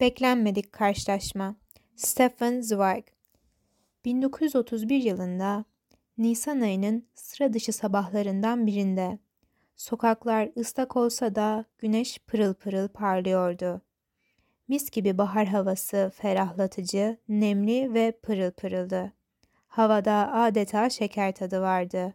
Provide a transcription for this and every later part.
Beklenmedik karşılaşma. Stefan Zweig 1931 yılında Nisan ayının sıra dışı sabahlarından birinde sokaklar ıslak olsa da güneş pırıl pırıl parlıyordu. Mis gibi bahar havası ferahlatıcı, nemli ve pırıl pırıldı. Havada adeta şeker tadı vardı.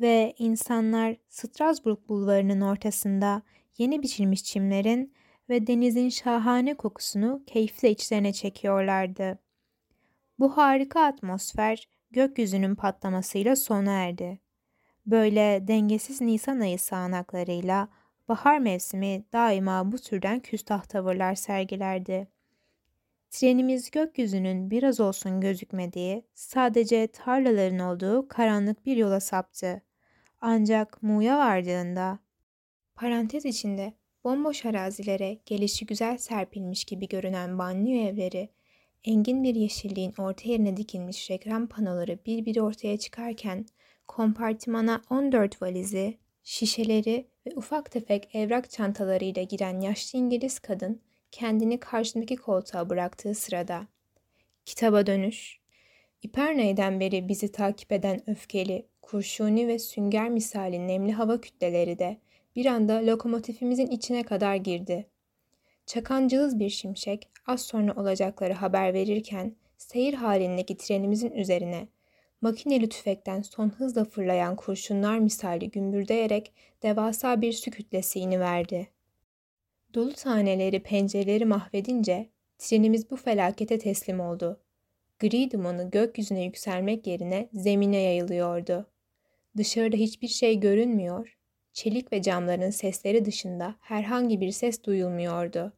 Ve insanlar Strasbourg bulvarının ortasında yeni biçilmiş çimlerin ve denizin şahane kokusunu keyifle içlerine çekiyorlardı. Bu harika atmosfer gökyüzünün patlamasıyla sona erdi. Böyle dengesiz Nisan ayı sağanaklarıyla bahar mevsimi daima bu türden küstah tavırlar sergilerdi. Trenimiz gökyüzünün biraz olsun gözükmediği, sadece tarlaların olduğu karanlık bir yola saptı. Ancak Mu'ya vardığında, parantez içinde bomboş arazilere gelişi güzel serpilmiş gibi görünen banliyö evleri, engin bir yeşilliğin orta yerine dikilmiş reklam panoları bir bir ortaya çıkarken, kompartımana 14 valizi, şişeleri ve ufak tefek evrak çantalarıyla giren yaşlı İngiliz kadın kendini karşındaki koltuğa bıraktığı sırada. Kitaba dönüş. İperney'den beri bizi takip eden öfkeli, kurşuni ve sünger misali nemli hava kütleleri de bir anda lokomotifimizin içine kadar girdi. Çakan cılız bir şimşek az sonra olacakları haber verirken seyir halindeki trenimizin üzerine makineli tüfekten son hızla fırlayan kurşunlar misali gümbürdeyerek devasa bir su kütlesi verdi. Dolu taneleri pencereleri mahvedince trenimiz bu felakete teslim oldu. Gri dumanı gökyüzüne yükselmek yerine zemine yayılıyordu. Dışarıda hiçbir şey görünmüyor, çelik ve camların sesleri dışında herhangi bir ses duyulmuyordu.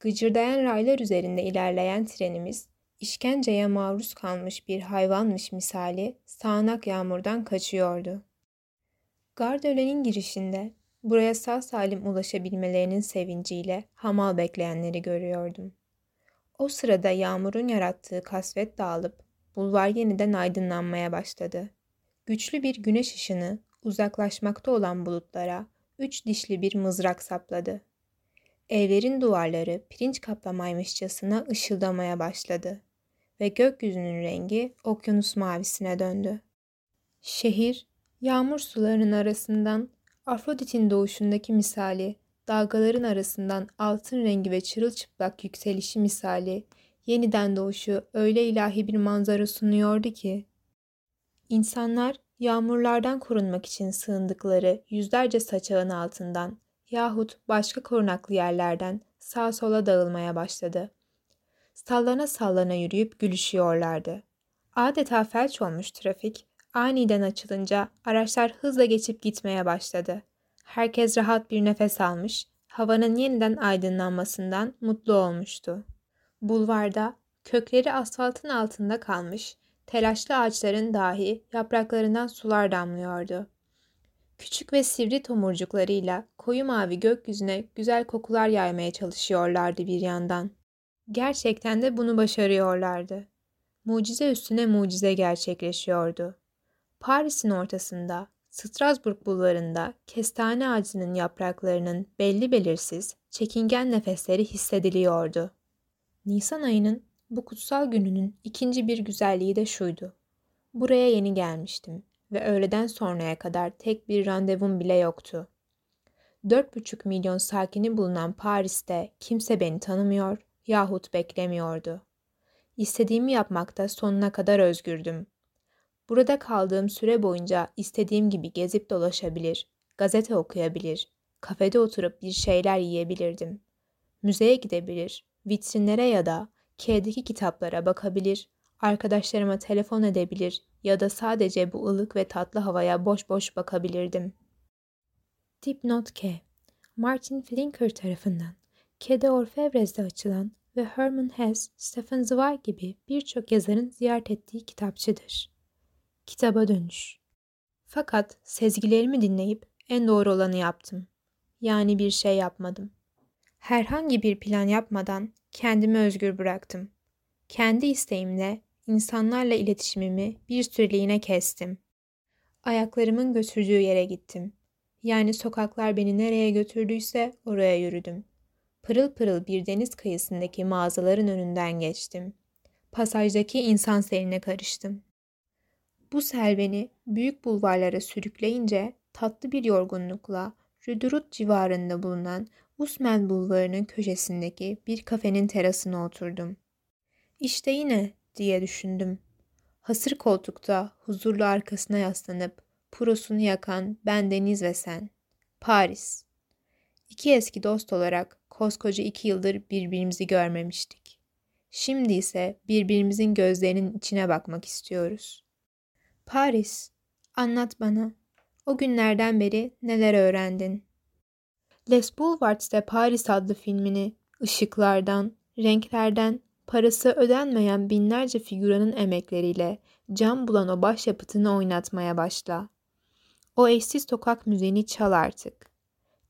Gıcırdayan raylar üzerinde ilerleyen trenimiz, işkenceye maruz kalmış bir hayvanmış misali sağanak yağmurdan kaçıyordu. Gardölen'in girişinde buraya sağ salim ulaşabilmelerinin sevinciyle hamal bekleyenleri görüyordum. O sırada yağmurun yarattığı kasvet dağılıp bulvar yeniden aydınlanmaya başladı. Güçlü bir güneş ışını uzaklaşmakta olan bulutlara üç dişli bir mızrak sapladı. Evlerin duvarları pirinç kaplamaymışçasına ışıldamaya başladı ve gökyüzünün rengi okyanus mavisine döndü. Şehir, yağmur sularının arasından Afrodit'in doğuşundaki misali, dalgaların arasından altın rengi ve çırılçıplak yükselişi misali, yeniden doğuşu öyle ilahi bir manzara sunuyordu ki, insanlar yağmurlardan korunmak için sığındıkları yüzlerce saçağın altından yahut başka korunaklı yerlerden sağa sola dağılmaya başladı. Sallana sallana yürüyüp gülüşüyorlardı. Adeta felç olmuş trafik aniden açılınca araçlar hızla geçip gitmeye başladı. Herkes rahat bir nefes almış, havanın yeniden aydınlanmasından mutlu olmuştu. Bulvarda kökleri asfaltın altında kalmış, telaşlı ağaçların dahi yapraklarından sular damlıyordu. Küçük ve sivri tomurcuklarıyla koyu mavi gökyüzüne güzel kokular yaymaya çalışıyorlardı bir yandan. Gerçekten de bunu başarıyorlardı. Mucize üstüne mucize gerçekleşiyordu. Paris'in ortasında, Strasbourg bulvarında kestane ağacının yapraklarının belli belirsiz, çekingen nefesleri hissediliyordu. Nisan ayının bu kutsal gününün ikinci bir güzelliği de şuydu. Buraya yeni gelmiştim ve öğleden sonraya kadar tek bir randevum bile yoktu. Dört buçuk milyon sakini bulunan Paris'te kimse beni tanımıyor yahut beklemiyordu. İstediğimi yapmakta sonuna kadar özgürdüm. Burada kaldığım süre boyunca istediğim gibi gezip dolaşabilir, gazete okuyabilir, kafede oturup bir şeyler yiyebilirdim. Müzeye gidebilir, vitrinlere ya da K'deki kitaplara bakabilir, arkadaşlarıma telefon edebilir ya da sadece bu ılık ve tatlı havaya boş boş bakabilirdim. Dipnot K. Martin Flinker tarafından K'de Orfevres'de açılan ve Herman Hesse, Stefan Zweig gibi birçok yazarın ziyaret ettiği kitapçıdır. Kitaba dönüş. Fakat sezgilerimi dinleyip en doğru olanı yaptım. Yani bir şey yapmadım. Herhangi bir plan yapmadan kendimi özgür bıraktım. Kendi isteğimle insanlarla iletişimimi bir süreliğine kestim. Ayaklarımın götürdüğü yere gittim. Yani sokaklar beni nereye götürdüyse oraya yürüdüm. pırıl pırıl bir deniz kıyısındaki mağazaların önünden geçtim. Pasajdaki insan seline karıştım. Bu sel beni büyük bulvarlara sürükleyince tatlı bir yorgunlukla Rüdurut civarında bulunan Usmen Bulvarı'nın köşesindeki bir kafenin terasına oturdum. İşte yine diye düşündüm. Hasır koltukta huzurlu arkasına yaslanıp purosunu yakan ben Deniz ve sen. Paris. İki eski dost olarak koskoca iki yıldır birbirimizi görmemiştik. Şimdi ise birbirimizin gözlerinin içine bakmak istiyoruz. Paris, anlat bana. O günlerden beri neler öğrendin? Les Boulevards de Paris adlı filmini ışıklardan, renklerden, parası ödenmeyen binlerce figüranın emekleriyle cam bulan o başyapıtını oynatmaya başla. O eşsiz sokak müziğini çal artık.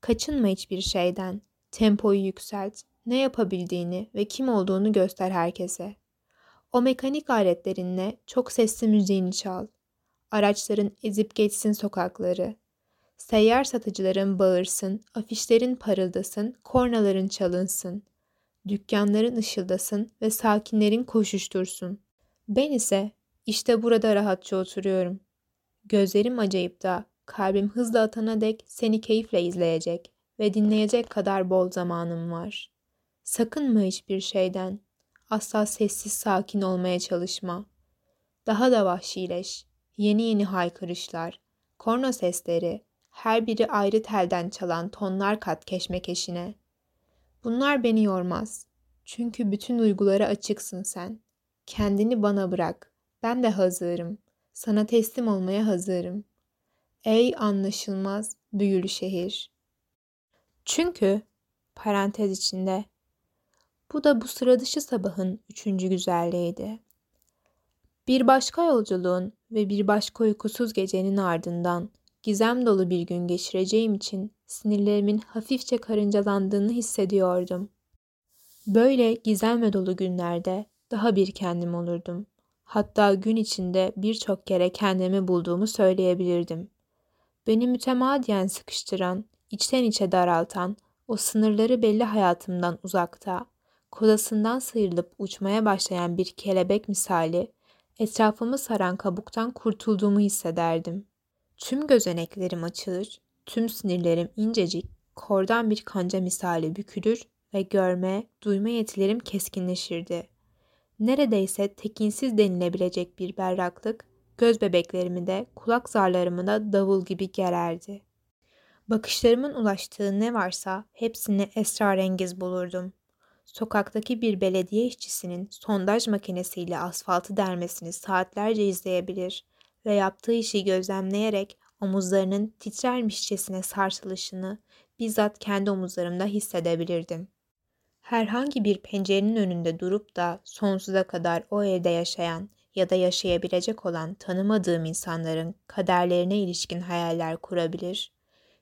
Kaçınma hiçbir şeyden. Tempoyu yükselt. Ne yapabildiğini ve kim olduğunu göster herkese. O mekanik aletlerinle çok sesli müziğini çal. Araçların ezip geçsin sokakları. Seyyar satıcıların bağırsın, afişlerin parıldasın, kornaların çalınsın. Dükkanların ışıldasın ve sakinlerin koşuştursun. Ben ise işte burada rahatça oturuyorum. Gözlerim acayip da kalbim hızla atana dek seni keyifle izleyecek ve dinleyecek kadar bol zamanım var. Sakınma hiçbir şeyden. Asla sessiz sakin olmaya çalışma. Daha da vahşileş. Yeni yeni haykırışlar, korna sesleri, her biri ayrı telden çalan tonlar kat keşmekeşine. Bunlar beni yormaz. Çünkü bütün duygulara açıksın sen. Kendini bana bırak. Ben de hazırım. Sana teslim olmaya hazırım. Ey anlaşılmaz büyülü şehir. Çünkü parantez içinde bu da bu sıra dışı sabahın üçüncü güzelliğiydi. Bir başka yolculuğun ve bir başka uykusuz gecenin ardından gizem dolu bir gün geçireceğim için sinirlerimin hafifçe karıncalandığını hissediyordum. Böyle gizemle dolu günlerde daha bir kendim olurdum. Hatta gün içinde birçok kere kendimi bulduğumu söyleyebilirdim. Beni mütemadiyen sıkıştıran, içten içe daraltan, o sınırları belli hayatımdan uzakta, kodasından sıyrılıp uçmaya başlayan bir kelebek misali, etrafımı saran kabuktan kurtulduğumu hissederdim. Tüm gözeneklerim açılır, tüm sinirlerim incecik, kordan bir kanca misali bükülür ve görme, duyma yetilerim keskinleşirdi. Neredeyse tekinsiz denilebilecek bir berraklık, göz bebeklerimi de kulak zarlarımı da davul gibi gererdi. Bakışlarımın ulaştığı ne varsa hepsini esrarengiz bulurdum. Sokaktaki bir belediye işçisinin sondaj makinesiyle asfaltı dermesini saatlerce izleyebilir ve yaptığı işi gözlemleyerek omuzlarının titrermişçesine sarsılışını bizzat kendi omuzlarımda hissedebilirdim. Herhangi bir pencerenin önünde durup da sonsuza kadar o evde yaşayan ya da yaşayabilecek olan tanımadığım insanların kaderlerine ilişkin hayaller kurabilir,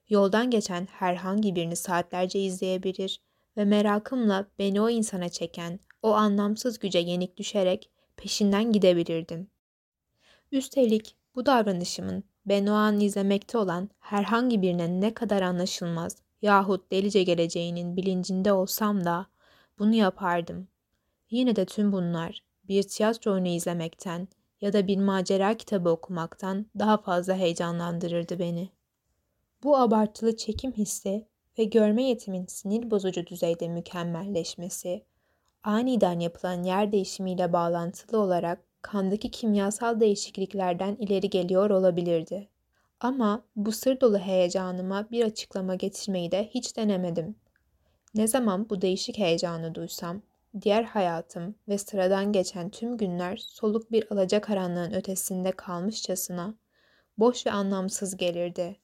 yoldan geçen herhangi birini saatlerce izleyebilir ve merakımla beni o insana çeken o anlamsız güce yenik düşerek peşinden gidebilirdim. Üstelik bu davranışımın ben o an izlemekte olan herhangi birine ne kadar anlaşılmaz yahut delice geleceğinin bilincinde olsam da bunu yapardım. Yine de tüm bunlar bir tiyatro oyunu izlemekten ya da bir macera kitabı okumaktan daha fazla heyecanlandırırdı beni. Bu abartılı çekim hissi ve görme yetimin sinir bozucu düzeyde mükemmelleşmesi, aniden yapılan yer değişimiyle bağlantılı olarak kandaki kimyasal değişikliklerden ileri geliyor olabilirdi. Ama bu sır dolu heyecanıma bir açıklama getirmeyi de hiç denemedim. Ne zaman bu değişik heyecanı duysam, diğer hayatım ve sıradan geçen tüm günler soluk bir alacakaranlığın ötesinde kalmışçasına boş ve anlamsız gelirdi.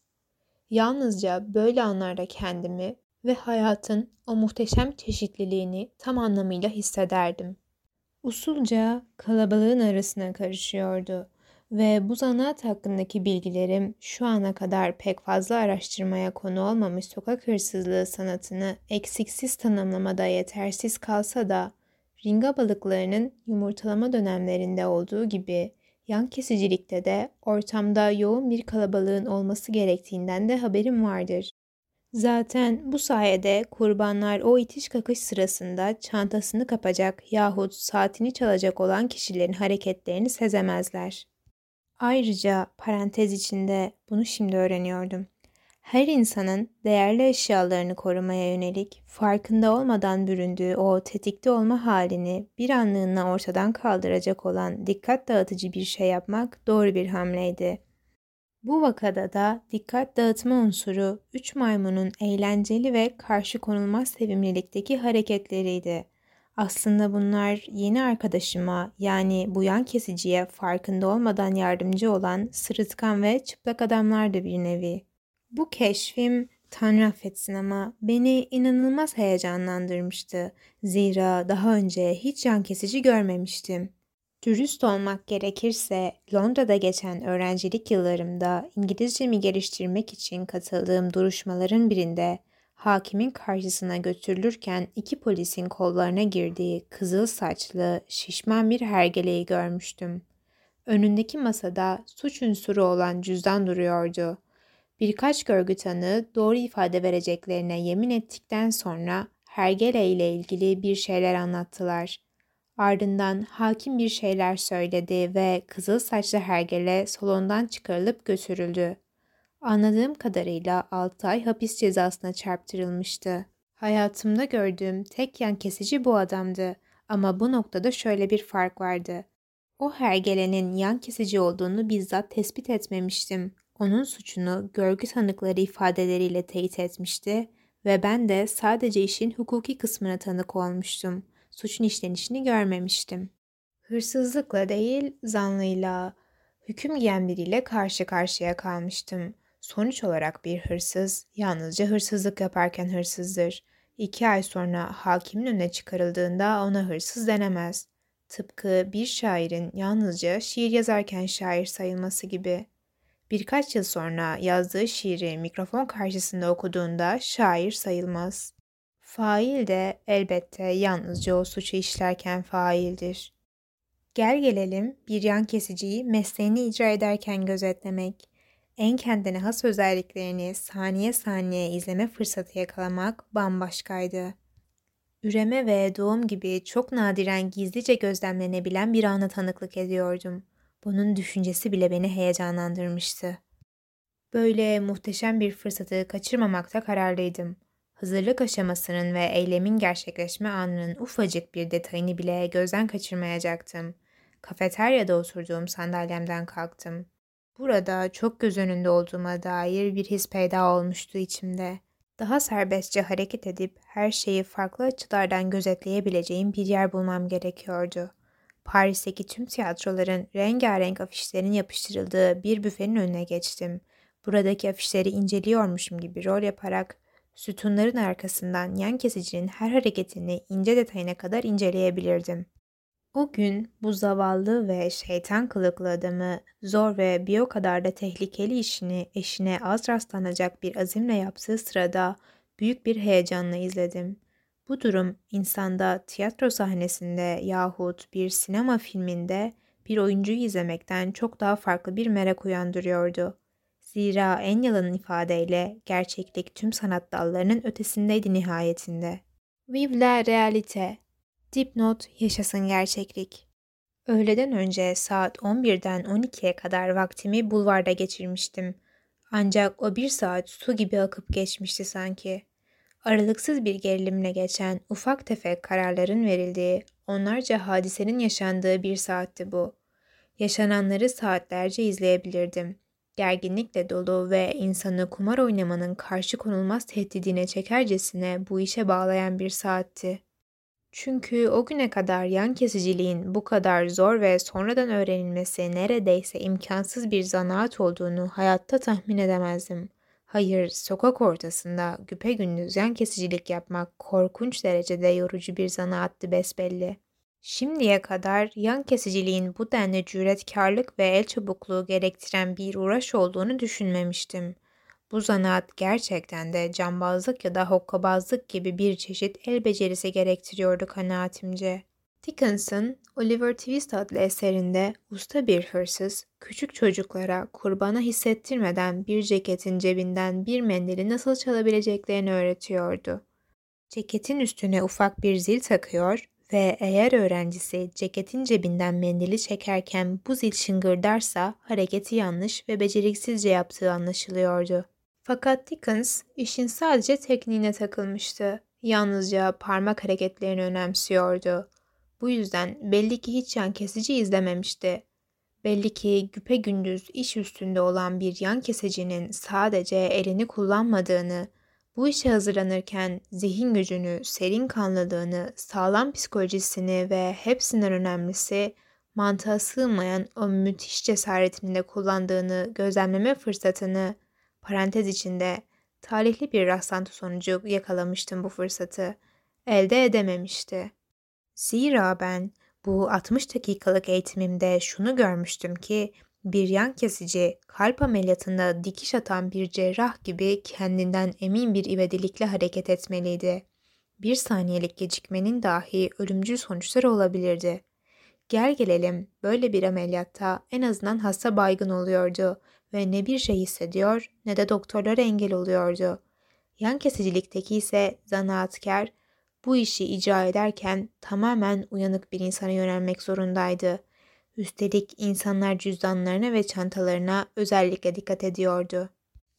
Yalnızca böyle anlarda kendimi ve hayatın o muhteşem çeşitliliğini tam anlamıyla hissederdim. Usulca kalabalığın arasına karışıyordu ve bu zanaat hakkındaki bilgilerim şu ana kadar pek fazla araştırmaya konu olmamış sokak hırsızlığı sanatını eksiksiz tanımlamada yetersiz kalsa da ringa balıklarının yumurtalama dönemlerinde olduğu gibi yan kesicilikte de ortamda yoğun bir kalabalığın olması gerektiğinden de haberim vardır. Zaten bu sayede kurbanlar o itiş kakış sırasında çantasını kapacak yahut saatini çalacak olan kişilerin hareketlerini sezemezler. Ayrıca parantez içinde bunu şimdi öğreniyordum. Her insanın değerli eşyalarını korumaya yönelik farkında olmadan büründüğü o tetikte olma halini bir anlığına ortadan kaldıracak olan dikkat dağıtıcı bir şey yapmak doğru bir hamleydi. Bu vakada da dikkat dağıtma unsuru üç maymunun eğlenceli ve karşı konulmaz sevimlilikteki hareketleriydi. Aslında bunlar yeni arkadaşıma yani bu yan kesiciye farkında olmadan yardımcı olan sırıtkan ve çıplak adamlardı bir nevi. Bu keşfim Tanrı affetsin ama beni inanılmaz heyecanlandırmıştı. Zira daha önce hiç yan kesici görmemiştim. Dürüst olmak gerekirse Londra'da geçen öğrencilik yıllarımda İngilizcemi geliştirmek için katıldığım duruşmaların birinde hakimin karşısına götürülürken iki polisin kollarına girdiği kızıl saçlı, şişman bir hergeleyi görmüştüm. Önündeki masada suç unsuru olan cüzdan duruyordu. Birkaç görgü tanığı doğru ifade vereceklerine yemin ettikten sonra hergele ile ilgili bir şeyler anlattılar. Ardından hakim bir şeyler söyledi ve kızıl saçlı hergele salondan çıkarılıp götürüldü. Anladığım kadarıyla 6 ay hapis cezasına çarptırılmıştı. Hayatımda gördüğüm tek yan kesici bu adamdı ama bu noktada şöyle bir fark vardı. O hergelenin yan kesici olduğunu bizzat tespit etmemiştim. Onun suçunu görgü tanıkları ifadeleriyle teyit etmişti ve ben de sadece işin hukuki kısmına tanık olmuştum. Suçun işlenişini görmemiştim. Hırsızlıkla değil, zanlıyla, hüküm giyen biriyle karşı karşıya kalmıştım. Sonuç olarak bir hırsız yalnızca hırsızlık yaparken hırsızdır. İki ay sonra hakimin önüne çıkarıldığında ona hırsız denemez. Tıpkı bir şairin yalnızca şiir yazarken şair sayılması gibi. Birkaç yıl sonra yazdığı şiiri mikrofon karşısında okuduğunda şair sayılmaz. Fail de elbette yalnızca o suçu işlerken faildir. Gel gelelim bir yan kesiciyi mesleğini icra ederken gözetlemek, en kendine has özelliklerini saniye saniye izleme fırsatı yakalamak bambaşkaydı. Üreme ve doğum gibi çok nadiren gizlice gözlemlenebilen bir ana tanıklık ediyordum. Bunun düşüncesi bile beni heyecanlandırmıştı. Böyle muhteşem bir fırsatı kaçırmamakta kararlıydım. Hazırlık aşamasının ve eylemin gerçekleşme anının ufacık bir detayını bile gözden kaçırmayacaktım. Kafeteryada oturduğum sandalyemden kalktım. Burada çok göz önünde olduğuma dair bir his peyda olmuştu içimde. Daha serbestçe hareket edip her şeyi farklı açılardan gözetleyebileceğim bir yer bulmam gerekiyordu. Paris'teki tüm tiyatroların rengarenk afişlerin yapıştırıldığı bir büfenin önüne geçtim. Buradaki afişleri inceliyormuşum gibi rol yaparak sütunların arkasından yan kesicinin her hareketini ince detayına kadar inceleyebilirdim. O gün bu zavallı ve şeytan kılıklı adamı zor ve bir o kadar da tehlikeli işini eşine az rastlanacak bir azimle yaptığı sırada büyük bir heyecanla izledim. Bu durum insanda tiyatro sahnesinde yahut bir sinema filminde bir oyuncuyu izlemekten çok daha farklı bir merak uyandırıyordu. Zira en yalan ifadeyle gerçeklik tüm sanat dallarının ötesindeydi nihayetinde. Vive la réalité Dipnot yaşasın gerçeklik. Öğleden önce saat 11'den 12'ye kadar vaktimi bulvarda geçirmiştim. Ancak o bir saat su gibi akıp geçmişti sanki. Aralıksız bir gerilimle geçen ufak tefek kararların verildiği, onlarca hadisenin yaşandığı bir saatti bu. Yaşananları saatlerce izleyebilirdim. Gerginlikle dolu ve insanı kumar oynamanın karşı konulmaz tehdidine çekercesine bu işe bağlayan bir saatti. Çünkü o güne kadar yan kesiciliğin bu kadar zor ve sonradan öğrenilmesi neredeyse imkansız bir zanaat olduğunu hayatta tahmin edemezdim. Hayır, sokak ortasında güpegündüz yan kesicilik yapmak korkunç derecede yorucu bir zanaattı besbelli. Şimdiye kadar yan kesiciliğin bu denli cüretkarlık ve el çabukluğu gerektiren bir uğraş olduğunu düşünmemiştim. Bu zanaat gerçekten de cambazlık ya da hokkabazlık gibi bir çeşit el becerisi gerektiriyordu kanaatimce. Dickens'ın Oliver Twist adlı eserinde usta bir hırsız, küçük çocuklara kurbana hissettirmeden bir ceketin cebinden bir mendili nasıl çalabileceklerini öğretiyordu. Ceketin üstüne ufak bir zil takıyor ve eğer öğrencisi ceketin cebinden mendili çekerken bu zil şıngırdarsa hareketi yanlış ve beceriksizce yaptığı anlaşılıyordu. Fakat Dickens işin sadece tekniğine takılmıştı. Yalnızca parmak hareketlerini önemsiyordu. Bu yüzden belli ki hiç yan kesici izlememişti. Belli ki güpe gündüz iş üstünde olan bir yan kesicinin sadece elini kullanmadığını, bu işe hazırlanırken zihin gücünü, serin kanlılığını, sağlam psikolojisini ve hepsinden önemlisi mantığa sığmayan o müthiş cesaretini de kullandığını gözlemleme fırsatını parantez içinde talihli bir rastlantı sonucu yakalamıştım bu fırsatı. Elde edememişti. Zira ben bu 60 dakikalık eğitimimde şunu görmüştüm ki bir yan kesici kalp ameliyatında dikiş atan bir cerrah gibi kendinden emin bir ivedilikle hareket etmeliydi. Bir saniyelik gecikmenin dahi ölümcül sonuçları olabilirdi. Gel gelelim böyle bir ameliyatta en azından hasta baygın oluyordu ve ne bir şey hissediyor ne de doktorlara engel oluyordu. Yan kesicilikteki ise zanaatkar bu işi icra ederken tamamen uyanık bir insana yönelmek zorundaydı. Üstelik insanlar cüzdanlarına ve çantalarına özellikle dikkat ediyordu.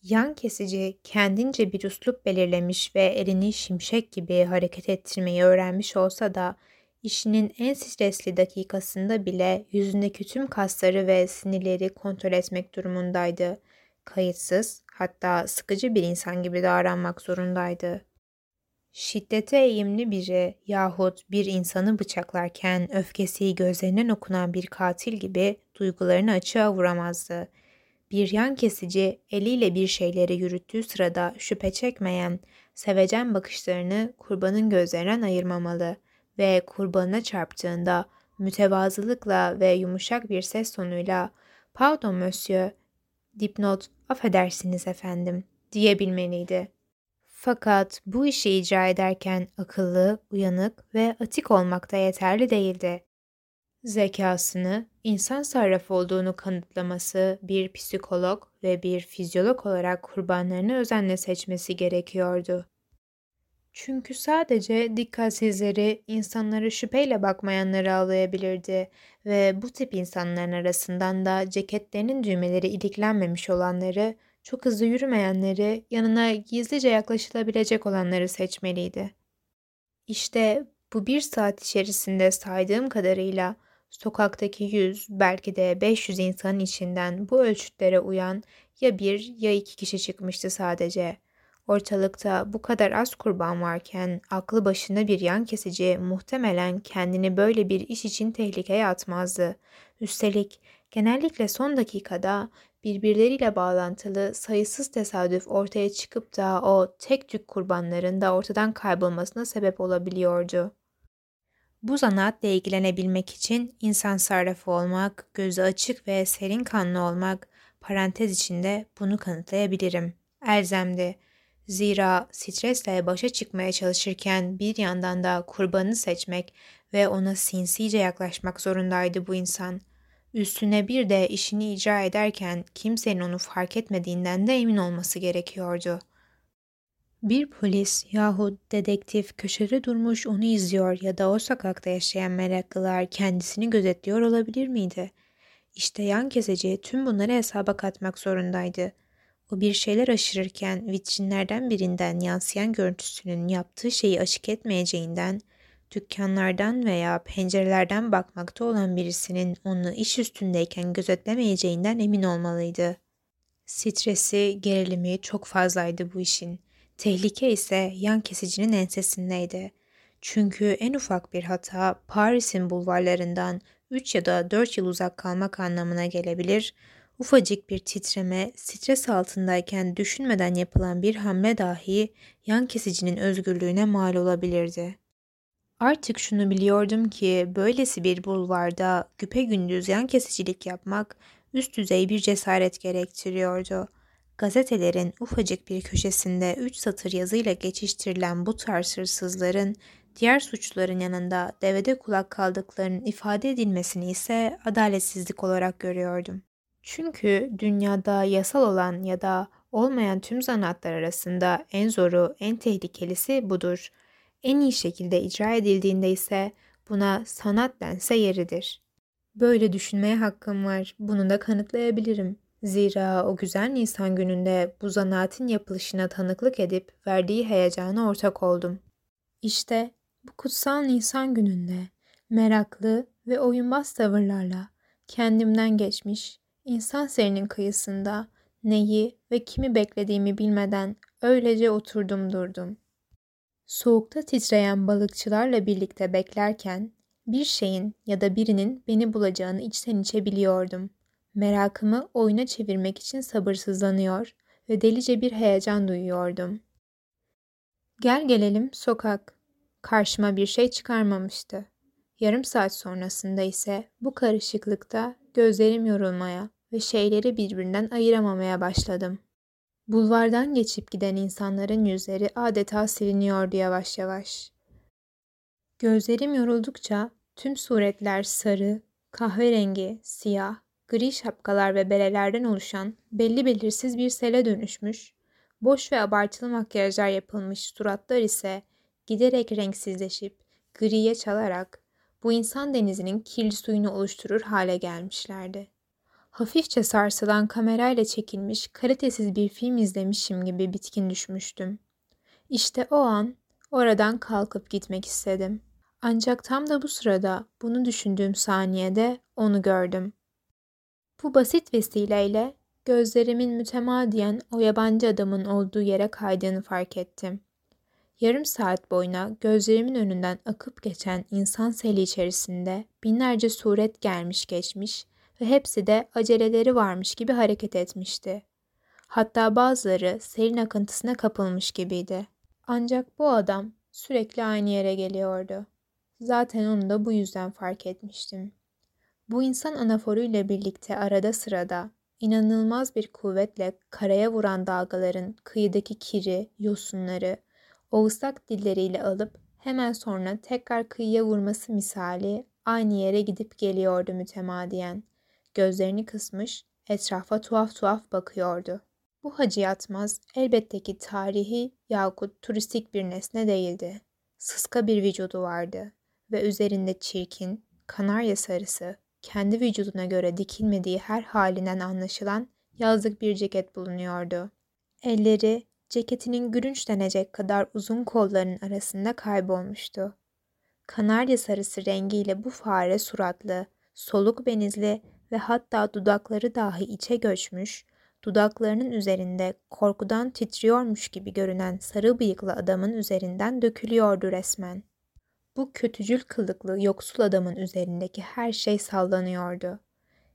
Yan kesici kendince bir uslup belirlemiş ve elini şimşek gibi hareket ettirmeyi öğrenmiş olsa da işinin en stresli dakikasında bile yüzündeki tüm kasları ve sinirleri kontrol etmek durumundaydı. Kayıtsız, hatta sıkıcı bir insan gibi davranmak zorundaydı. Şiddete eğimli biri yahut bir insanı bıçaklarken öfkesi gözlerinden okunan bir katil gibi duygularını açığa vuramazdı. Bir yan kesici eliyle bir şeyleri yürüttüğü sırada şüphe çekmeyen, sevecen bakışlarını kurbanın gözlerinden ayırmamalı ve kurbanına çarptığında mütevazılıkla ve yumuşak bir ses tonuyla ''Pardon monsieur, dipnot, affedersiniz efendim.'' diyebilmeliydi. Fakat bu işi icra ederken akıllı, uyanık ve atik olmak da yeterli değildi. Zekasını, insan sarrafı olduğunu kanıtlaması bir psikolog ve bir fizyolog olarak kurbanlarını özenle seçmesi gerekiyordu. Çünkü sadece dikkatsizleri, insanlara şüpheyle bakmayanları ağlayabilirdi ve bu tip insanların arasından da ceketlerinin düğmeleri iliklenmemiş olanları çok hızlı yürümeyenleri, yanına gizlice yaklaşılabilecek olanları seçmeliydi. İşte bu bir saat içerisinde saydığım kadarıyla sokaktaki yüz belki de 500 insanın içinden bu ölçütlere uyan ya bir ya iki kişi çıkmıştı sadece. Ortalıkta bu kadar az kurban varken aklı başında bir yan kesici muhtemelen kendini böyle bir iş için tehlikeye atmazdı. Üstelik genellikle son dakikada birbirleriyle bağlantılı sayısız tesadüf ortaya çıkıp da o tek tük kurbanların da ortadan kaybolmasına sebep olabiliyordu. Bu zanaatla ilgilenebilmek için insan sarrafı olmak, gözü açık ve serin kanlı olmak, parantez içinde bunu kanıtlayabilirim. Elzemdi. Zira stresle başa çıkmaya çalışırken bir yandan da kurbanı seçmek ve ona sinsice yaklaşmak zorundaydı bu insan. Üstüne bir de işini icra ederken kimsenin onu fark etmediğinden de emin olması gerekiyordu. Bir polis yahut dedektif köşede durmuş onu izliyor ya da o sokakta yaşayan meraklılar kendisini gözetliyor olabilir miydi? İşte yan keseci tüm bunları hesaba katmak zorundaydı. O bir şeyler aşırırken vitrinlerden birinden yansıyan görüntüsünün yaptığı şeyi açık etmeyeceğinden dükkanlardan veya pencerelerden bakmakta olan birisinin onu iş üstündeyken gözetlemeyeceğinden emin olmalıydı. Stresi, gerilimi çok fazlaydı bu işin. Tehlike ise yan kesicinin ensesindeydi. Çünkü en ufak bir hata Paris'in bulvarlarından 3 ya da 4 yıl uzak kalmak anlamına gelebilir. Ufacık bir titreme, stres altındayken düşünmeden yapılan bir hamle dahi yan kesicinin özgürlüğüne mal olabilirdi. Artık şunu biliyordum ki böylesi bir bulvarda güpe gündüz yan kesicilik yapmak üst düzey bir cesaret gerektiriyordu. Gazetelerin ufacık bir köşesinde üç satır yazıyla geçiştirilen bu tarz hırsızların diğer suçluların yanında devede kulak kaldıklarının ifade edilmesini ise adaletsizlik olarak görüyordum. Çünkü dünyada yasal olan ya da olmayan tüm zanaatlar arasında en zoru, en tehlikelisi budur. En iyi şekilde icra edildiğinde ise buna sanat dense yeridir. Böyle düşünmeye hakkım var. Bunu da kanıtlayabilirim. Zira o güzel Nisan gününde bu zanaatin yapılışına tanıklık edip verdiği heyecana ortak oldum. İşte bu kutsal Nisan gününde meraklı ve oyunbaz tavırlarla kendimden geçmiş, insan serinin kıyısında neyi ve kimi beklediğimi bilmeden öylece oturdum durdum. Soğukta titreyen balıkçılarla birlikte beklerken bir şeyin ya da birinin beni bulacağını içten içe biliyordum. Merakımı oyuna çevirmek için sabırsızlanıyor ve delice bir heyecan duyuyordum. Gel gelelim sokak. Karşıma bir şey çıkarmamıştı. Yarım saat sonrasında ise bu karışıklıkta gözlerim yorulmaya ve şeyleri birbirinden ayıramamaya başladım. Bulvardan geçip giden insanların yüzleri adeta siliniyordu yavaş yavaş. Gözlerim yoruldukça tüm suretler sarı, kahverengi, siyah, gri şapkalar ve berelerden oluşan belli belirsiz bir sele dönüşmüş, boş ve abartılı makyajlar yapılmış suratlar ise giderek renksizleşip griye çalarak bu insan denizinin kirli suyunu oluşturur hale gelmişlerdi. Hafifçe sarsılan kamerayla çekilmiş kalitesiz bir film izlemişim gibi bitkin düşmüştüm. İşte o an oradan kalkıp gitmek istedim. Ancak tam da bu sırada bunu düşündüğüm saniyede onu gördüm. Bu basit vesileyle gözlerimin mütemadiyen o yabancı adamın olduğu yere kaydığını fark ettim. Yarım saat boyuna gözlerimin önünden akıp geçen insan seli içerisinde binlerce suret gelmiş geçmiş ve hepsi de aceleleri varmış gibi hareket etmişti. Hatta bazıları selin akıntısına kapılmış gibiydi. Ancak bu adam sürekli aynı yere geliyordu. Zaten onu da bu yüzden fark etmiştim. Bu insan anaforu ile birlikte arada sırada inanılmaz bir kuvvetle karaya vuran dalgaların kıyıdaki kiri, yosunları, o ıslak dilleriyle alıp hemen sonra tekrar kıyıya vurması misali aynı yere gidip geliyordu mütemadiyen. Gözlerini kısmış, etrafa tuhaf tuhaf bakıyordu. Bu Hacı Yatmaz elbette ki tarihi yahut turistik bir nesne değildi. Sıska bir vücudu vardı ve üzerinde çirkin, kanarya sarısı, kendi vücuduna göre dikilmediği her halinden anlaşılan yazlık bir ceket bulunuyordu. Elleri ceketinin gürünç denecek kadar uzun kollarının arasında kaybolmuştu. Kanarya sarısı rengiyle bu fare suratlı, soluk benizli ve hatta dudakları dahi içe göçmüş, dudaklarının üzerinde korkudan titriyormuş gibi görünen sarı bıyıklı adamın üzerinden dökülüyordu resmen. Bu kötücül kılıklı yoksul adamın üzerindeki her şey sallanıyordu.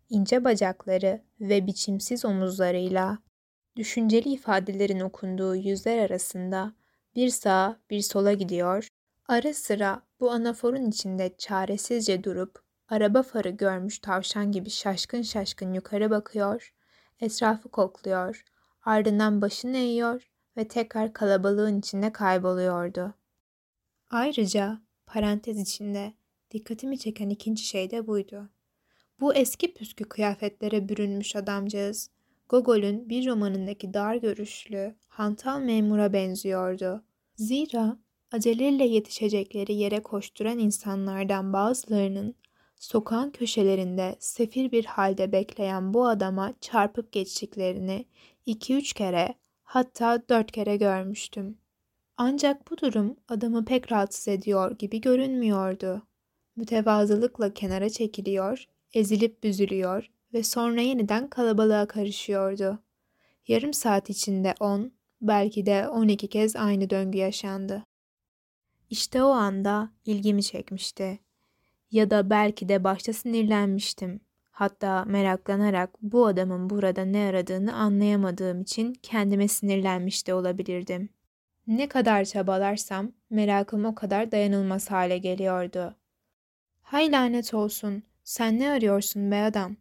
İnce bacakları ve biçimsiz omuzlarıyla düşünceli ifadelerin okunduğu yüzler arasında bir sağa bir sola gidiyor, ara sıra bu anaforun içinde çaresizce durup araba farı görmüş tavşan gibi şaşkın şaşkın yukarı bakıyor, etrafı kokluyor, ardından başını eğiyor ve tekrar kalabalığın içinde kayboluyordu. Ayrıca parantez içinde dikkatimi çeken ikinci şey de buydu. Bu eski püskü kıyafetlere bürünmüş adamcağız Gogol'ün bir romanındaki dar görüşlü, hantal memura benziyordu. Zira aceleyle yetişecekleri yere koşturan insanlardan bazılarının sokağın köşelerinde sefir bir halde bekleyen bu adama çarpıp geçtiklerini iki üç kere hatta dört kere görmüştüm. Ancak bu durum adamı pek rahatsız ediyor gibi görünmüyordu. Mütevazılıkla kenara çekiliyor, ezilip büzülüyor ve sonra yeniden kalabalığa karışıyordu. Yarım saat içinde on, belki de on iki kez aynı döngü yaşandı. İşte o anda ilgimi çekmişti. Ya da belki de başta sinirlenmiştim. Hatta meraklanarak bu adamın burada ne aradığını anlayamadığım için kendime sinirlenmiş de olabilirdim. Ne kadar çabalarsam merakım o kadar dayanılmaz hale geliyordu. Hay lanet olsun, sen ne arıyorsun be adam?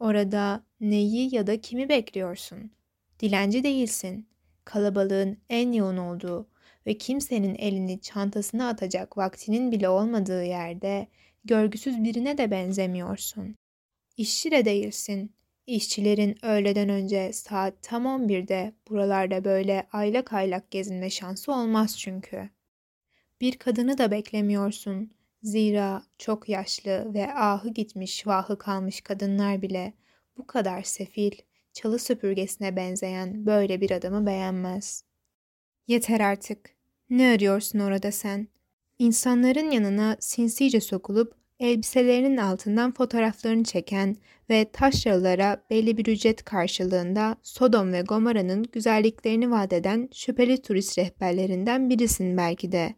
Orada neyi ya da kimi bekliyorsun? Dilenci değilsin. Kalabalığın en yoğun olduğu ve kimsenin elini çantasına atacak vaktinin bile olmadığı yerde görgüsüz birine de benzemiyorsun. İşçi de değilsin. İşçilerin öğleden önce saat tam 11'de buralarda böyle aylak aylak gezinme şansı olmaz çünkü. Bir kadını da beklemiyorsun. Zira çok yaşlı ve ahı gitmiş vahı kalmış kadınlar bile bu kadar sefil, çalı süpürgesine benzeyen böyle bir adamı beğenmez. Yeter artık. Ne arıyorsun orada sen? İnsanların yanına sinsice sokulup elbiselerinin altından fotoğraflarını çeken ve taşralılara belli bir ücret karşılığında Sodom ve Gomorra'nın güzelliklerini vaat eden şüpheli turist rehberlerinden birisin belki de.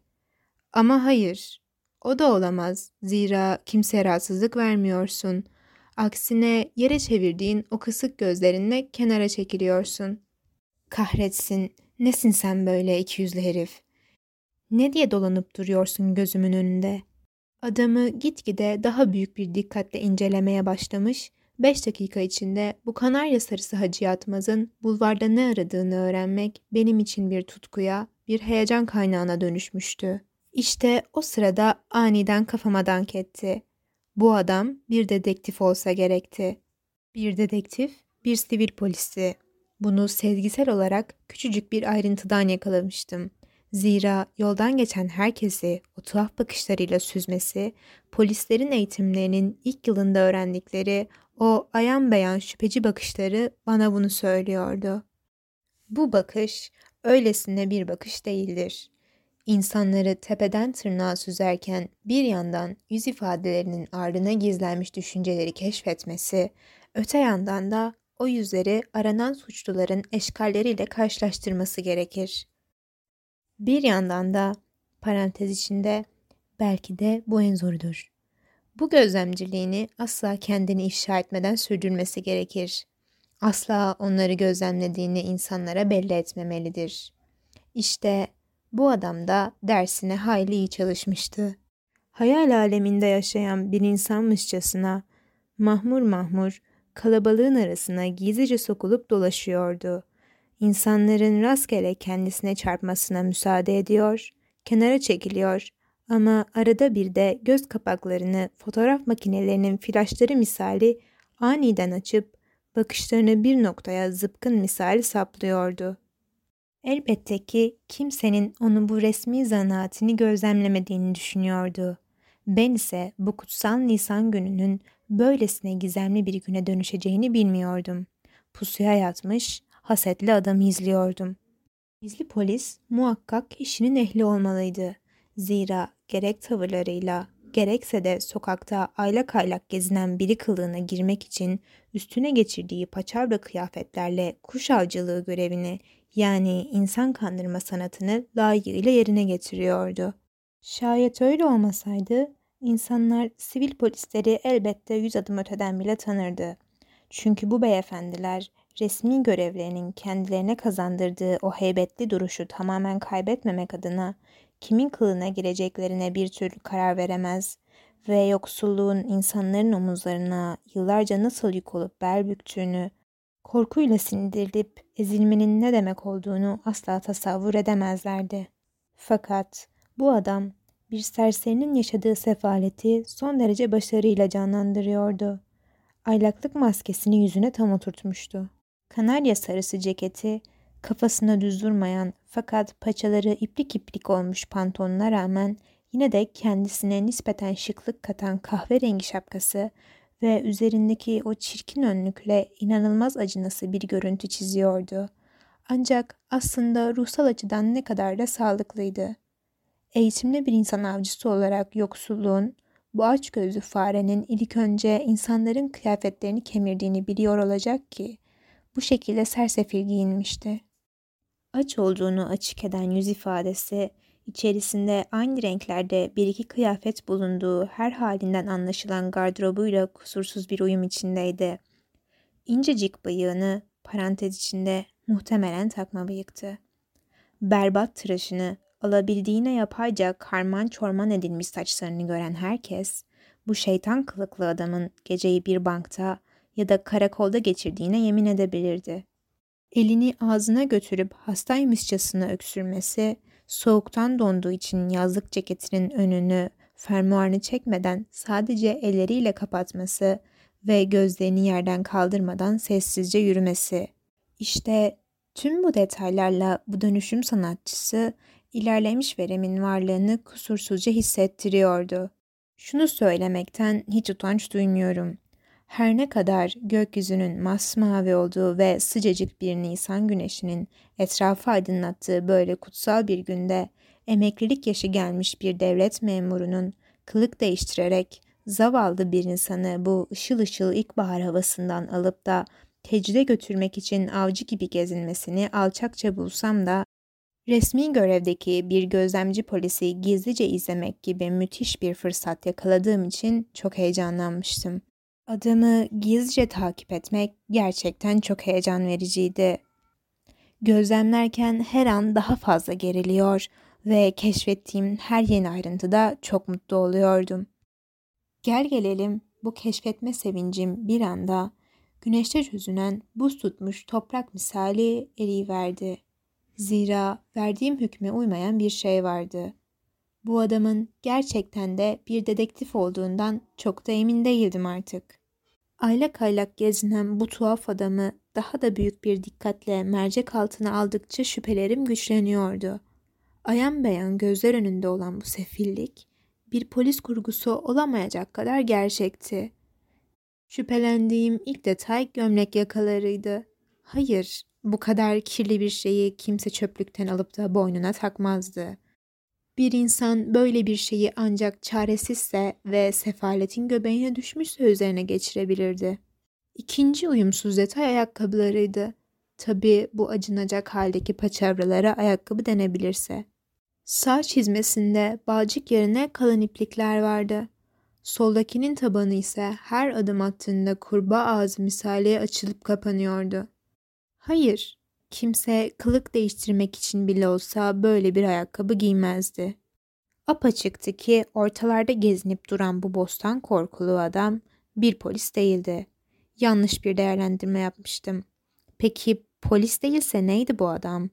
Ama hayır, o da olamaz. Zira kimseye rahatsızlık vermiyorsun. Aksine yere çevirdiğin o kısık gözlerinle kenara çekiliyorsun. Kahretsin, nesin sen böyle iki yüzlü herif? Ne diye dolanıp duruyorsun gözümün önünde? Adamı gitgide daha büyük bir dikkatle incelemeye başlamış, beş dakika içinde bu kanarya sarısı Hacı Yatmaz'ın bulvarda ne aradığını öğrenmek benim için bir tutkuya, bir heyecan kaynağına dönüşmüştü. İşte o sırada aniden kafama dank etti. Bu adam bir dedektif olsa gerekti. Bir dedektif, bir sivil polisti. Bunu sezgisel olarak küçücük bir ayrıntıdan yakalamıştım. Zira yoldan geçen herkesi o tuhaf bakışlarıyla süzmesi, polislerin eğitimlerinin ilk yılında öğrendikleri o ayan beyan şüpheci bakışları bana bunu söylüyordu. Bu bakış öylesine bir bakış değildir insanları tepeden tırnağa süzerken bir yandan yüz ifadelerinin ardına gizlenmiş düşünceleri keşfetmesi, öte yandan da o yüzleri aranan suçluların eşkalleriyle karşılaştırması gerekir. Bir yandan da parantez içinde belki de bu en zorudur. Bu gözlemciliğini asla kendini ifşa etmeden sürdürmesi gerekir. Asla onları gözlemlediğini insanlara belli etmemelidir. İşte bu adam da dersine hayli iyi çalışmıştı. Hayal aleminde yaşayan bir insanmışçasına mahmur mahmur kalabalığın arasına gizlice sokulup dolaşıyordu. İnsanların rastgele kendisine çarpmasına müsaade ediyor, kenara çekiliyor ama arada bir de göz kapaklarını fotoğraf makinelerinin flaşları misali aniden açıp bakışlarını bir noktaya zıpkın misali saplıyordu. Elbette ki kimsenin onu bu resmi zanaatini gözlemlemediğini düşünüyordu. Ben ise bu kutsal Nisan gününün böylesine gizemli bir güne dönüşeceğini bilmiyordum. Pusuya yatmış, hasetli adamı izliyordum. Gizli polis muhakkak işinin ehli olmalıydı. Zira gerek tavırlarıyla, gerekse de sokakta aylak aylak gezinen biri kılığına girmek için üstüne geçirdiği paçavra kıyafetlerle kuş avcılığı görevini yani insan kandırma sanatını layığıyla yerine getiriyordu. Şayet öyle olmasaydı insanlar sivil polisleri elbette yüz adım öteden bile tanırdı. Çünkü bu beyefendiler resmi görevlerinin kendilerine kazandırdığı o heybetli duruşu tamamen kaybetmemek adına kimin kılına gireceklerine bir türlü karar veremez ve yoksulluğun insanların omuzlarına yıllarca nasıl yük olup bel büktüğünü korkuyla sindirilip ezilmenin ne demek olduğunu asla tasavvur edemezlerdi. Fakat bu adam bir serserinin yaşadığı sefaleti son derece başarıyla canlandırıyordu. Aylaklık maskesini yüzüne tam oturtmuştu. Kanarya sarısı ceketi, kafasına düz durmayan fakat paçaları iplik iplik olmuş pantolonuna rağmen yine de kendisine nispeten şıklık katan kahverengi şapkası ve üzerindeki o çirkin önlükle inanılmaz acınası bir görüntü çiziyordu. Ancak aslında ruhsal açıdan ne kadar da sağlıklıydı. Eğitimli bir insan avcısı olarak yoksulluğun, bu aç gözlü farenin ilk önce insanların kıyafetlerini kemirdiğini biliyor olacak ki, bu şekilde sersefil giyinmişti. Aç olduğunu açık eden yüz ifadesi, İçerisinde aynı renklerde bir iki kıyafet bulunduğu her halinden anlaşılan gardırobuyla kusursuz bir uyum içindeydi. İncecik bıyığını parantez içinde muhtemelen takma bıyıktı. Berbat tıraşını alabildiğine yapayca karman çorman edilmiş saçlarını gören herkes bu şeytan kılıklı adamın geceyi bir bankta ya da karakolda geçirdiğine yemin edebilirdi. Elini ağzına götürüp hastaymışçasına öksürmesi Soğuktan donduğu için yazlık ceketinin önünü fermuarını çekmeden sadece elleriyle kapatması ve gözlerini yerden kaldırmadan sessizce yürümesi. İşte tüm bu detaylarla bu dönüşüm sanatçısı ilerlemiş veremin varlığını kusursuzca hissettiriyordu. Şunu söylemekten hiç utanç duymuyorum. Her ne kadar gökyüzünün masmavi olduğu ve sıcacık bir Nisan güneşinin etrafı aydınlattığı böyle kutsal bir günde emeklilik yaşı gelmiş bir devlet memurunun kılık değiştirerek zavallı bir insanı bu ışıl ışıl ilkbahar havasından alıp da tecride götürmek için avcı gibi gezinmesini alçakça bulsam da resmi görevdeki bir gözlemci polisi gizlice izlemek gibi müthiş bir fırsat yakaladığım için çok heyecanlanmıştım. Adamı gizlice takip etmek gerçekten çok heyecan vericiydi. Gözlemlerken her an daha fazla geriliyor ve keşfettiğim her yeni ayrıntıda çok mutlu oluyordum. Gel gelelim bu keşfetme sevincim bir anda güneşte çözünen buz tutmuş toprak misali eriyiverdi. Zira verdiğim hükme uymayan bir şey vardı. Bu adamın gerçekten de bir dedektif olduğundan çok da emin değildim artık. Aylak aylak gezinen bu tuhaf adamı daha da büyük bir dikkatle mercek altına aldıkça şüphelerim güçleniyordu. Ayan beyan gözler önünde olan bu sefillik bir polis kurgusu olamayacak kadar gerçekti. Şüphelendiğim ilk detay gömlek yakalarıydı. Hayır, bu kadar kirli bir şeyi kimse çöplükten alıp da boynuna takmazdı. Bir insan böyle bir şeyi ancak çaresizse ve sefaletin göbeğine düşmüşse üzerine geçirebilirdi. İkinci uyumsuz detay ayakkabılarıydı. Tabii bu acınacak haldeki paçavralara ayakkabı denebilirse. Sağ çizmesinde balcık yerine kalın iplikler vardı. Soldakinin tabanı ise her adım attığında kurbağa ağzı misali açılıp kapanıyordu. Hayır, kimse kılık değiştirmek için bile olsa böyle bir ayakkabı giymezdi. Apaçıktı ki ortalarda gezinip duran bu bostan korkulu adam bir polis değildi. Yanlış bir değerlendirme yapmıştım. Peki polis değilse neydi bu adam?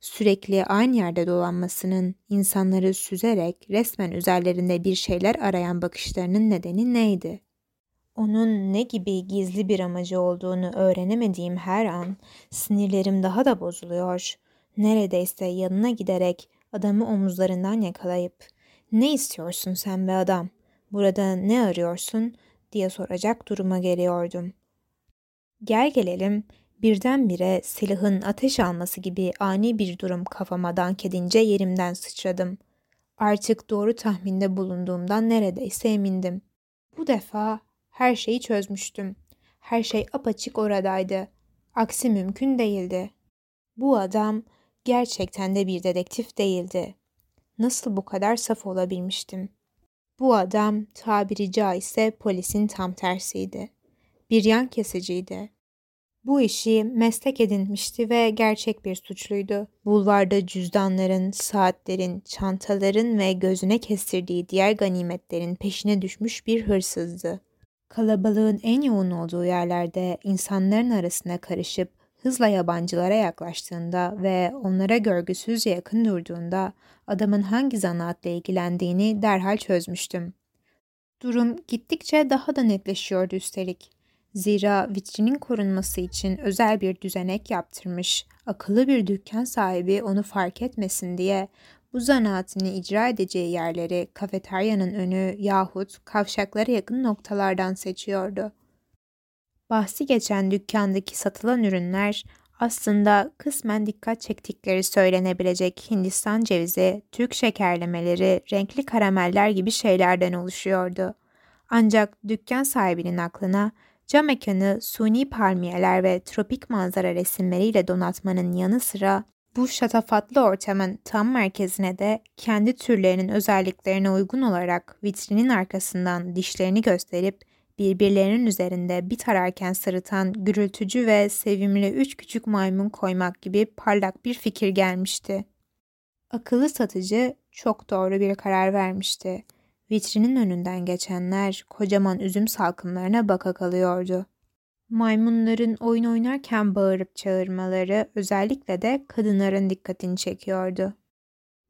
sürekli aynı yerde dolanmasının, insanları süzerek resmen üzerlerinde bir şeyler arayan bakışlarının nedeni neydi? Onun ne gibi gizli bir amacı olduğunu öğrenemediğim her an sinirlerim daha da bozuluyor. Neredeyse yanına giderek adamı omuzlarından yakalayıp ''Ne istiyorsun sen be adam? Burada ne arıyorsun?'' diye soracak duruma geliyordum. Gel gelelim Birdenbire silahın ateş alması gibi ani bir durum kafama dank edince yerimden sıçradım. Artık doğru tahminde bulunduğumdan neredeyse emindim. Bu defa her şeyi çözmüştüm. Her şey apaçık oradaydı. Aksi mümkün değildi. Bu adam gerçekten de bir dedektif değildi. Nasıl bu kadar saf olabilmiştim? Bu adam tabiri caizse polisin tam tersiydi. Bir yan kesiciydi. Bu işi meslek edinmişti ve gerçek bir suçluydu. Bulvarda cüzdanların, saatlerin, çantaların ve gözüne kestirdiği diğer ganimetlerin peşine düşmüş bir hırsızdı. Kalabalığın en yoğun olduğu yerlerde insanların arasına karışıp hızla yabancılara yaklaştığında ve onlara görgüsüzce yakın durduğunda adamın hangi zanaatla ilgilendiğini derhal çözmüştüm. Durum gittikçe daha da netleşiyordu üstelik. Zira vitrinin korunması için özel bir düzenek yaptırmış, akıllı bir dükkan sahibi onu fark etmesin diye bu zanaatini icra edeceği yerleri kafeteryanın önü yahut kavşaklara yakın noktalardan seçiyordu. Bahsi geçen dükkandaki satılan ürünler aslında kısmen dikkat çektikleri söylenebilecek Hindistan cevizi, Türk şekerlemeleri, renkli karameller gibi şeylerden oluşuyordu. Ancak dükkan sahibinin aklına Cam mekanı suni palmiyeler ve tropik manzara resimleriyle donatmanın yanı sıra bu şatafatlı ortamın tam merkezine de kendi türlerinin özelliklerine uygun olarak vitrinin arkasından dişlerini gösterip birbirlerinin üzerinde bit ararken sırıtan gürültücü ve sevimli üç küçük maymun koymak gibi parlak bir fikir gelmişti. Akıllı satıcı çok doğru bir karar vermişti. Vitrinin önünden geçenler kocaman üzüm salkımlarına baka kalıyordu. Maymunların oyun oynarken bağırıp çağırmaları özellikle de kadınların dikkatini çekiyordu.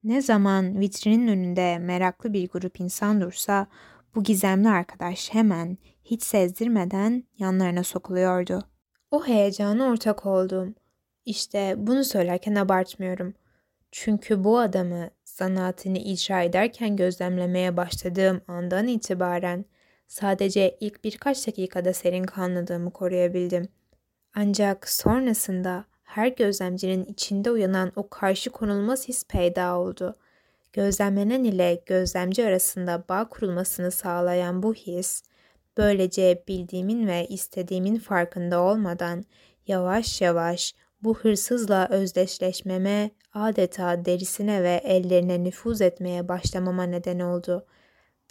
Ne zaman vitrinin önünde meraklı bir grup insan dursa bu gizemli arkadaş hemen hiç sezdirmeden yanlarına sokuluyordu. O heyecana ortak oldum. İşte bunu söylerken abartmıyorum. Çünkü bu adamı zanaatini icra ederken gözlemlemeye başladığım andan itibaren sadece ilk birkaç dakikada serin kanladığımı koruyabildim. Ancak sonrasında her gözlemcinin içinde uyanan o karşı konulmaz his peyda oldu. Gözlemlenen ile gözlemci arasında bağ kurulmasını sağlayan bu his, böylece bildiğimin ve istediğimin farkında olmadan yavaş yavaş bu hırsızla özdeşleşmeme, adeta derisine ve ellerine nüfuz etmeye başlamama neden oldu.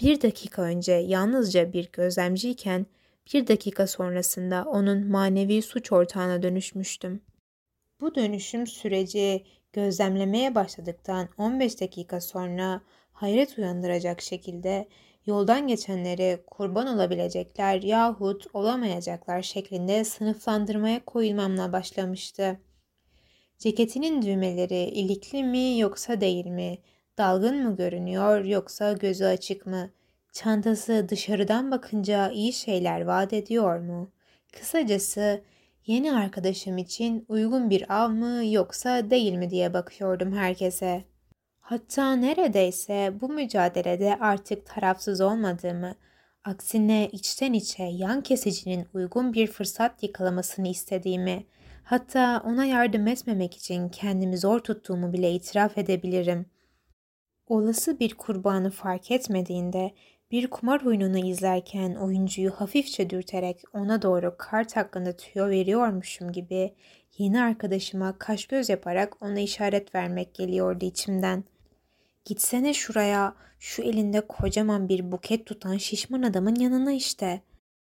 Bir dakika önce yalnızca bir gözlemciyken, bir dakika sonrasında onun manevi suç ortağına dönüşmüştüm. Bu dönüşüm süreci gözlemlemeye başladıktan 15 dakika sonra hayret uyandıracak şekilde yoldan geçenleri kurban olabilecekler yahut olamayacaklar şeklinde sınıflandırmaya koyulmamla başlamıştı. Ceketinin düğmeleri ilikli mi yoksa değil mi? Dalgın mı görünüyor yoksa gözü açık mı? Çantası dışarıdan bakınca iyi şeyler vaat ediyor mu? Kısacası yeni arkadaşım için uygun bir av mı yoksa değil mi diye bakıyordum herkese. Hatta neredeyse bu mücadelede artık tarafsız olmadığımı, aksine içten içe yan kesicinin uygun bir fırsat yakalamasını istediğimi, hatta ona yardım etmemek için kendimi zor tuttuğumu bile itiraf edebilirim. Olası bir kurbanı fark etmediğinde bir kumar oyununu izlerken oyuncuyu hafifçe dürterek ona doğru kart hakkında tüyo veriyormuşum gibi yeni arkadaşıma kaş göz yaparak ona işaret vermek geliyordu içimden. Gitsene şuraya, şu elinde kocaman bir buket tutan şişman adamın yanına işte.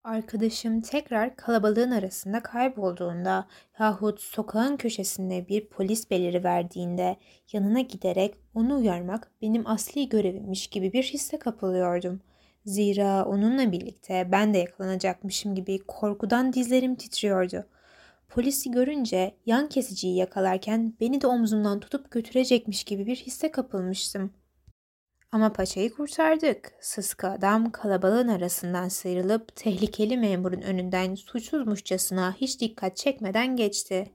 Arkadaşım tekrar kalabalığın arasında kaybolduğunda yahut sokağın köşesinde bir polis beliri verdiğinde yanına giderek onu uyarmak benim asli görevimmiş gibi bir hisse kapılıyordum. Zira onunla birlikte ben de yakalanacakmışım gibi korkudan dizlerim titriyordu. Polisi görünce yan kesiciyi yakalarken beni de omzumdan tutup götürecekmiş gibi bir hisse kapılmıştım. Ama paçayı kurtardık. Sıska adam kalabalığın arasından sıyrılıp tehlikeli memurun önünden suçsuzmuşçasına hiç dikkat çekmeden geçti.